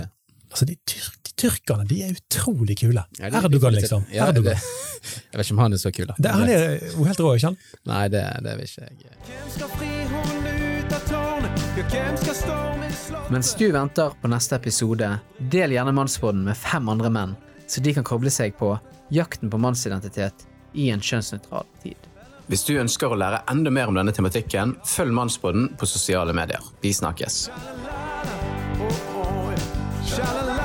Altså, de, tyr de tyrkerne de er utrolig kule. Ja, de Erdogan, liksom. Ja, Erdogan. det, jeg vet ikke om han er så kul, da. Det, han er jo helt rå, ikke sant? Nei, det, det vil ikke jeg. Hvem skal fri ut av tårnet? Hvem skal stormen slå Mens du venter på neste episode, del gjerne Mannsbåten med fem andre menn, så de kan koble seg på jakten på mannsidentitet i en kjønnsnøytral tid. Hvis du ønsker å lære enda mer om denne tematikken, følg Mannspodden på sosiale medier. Vi snakkes. Sha.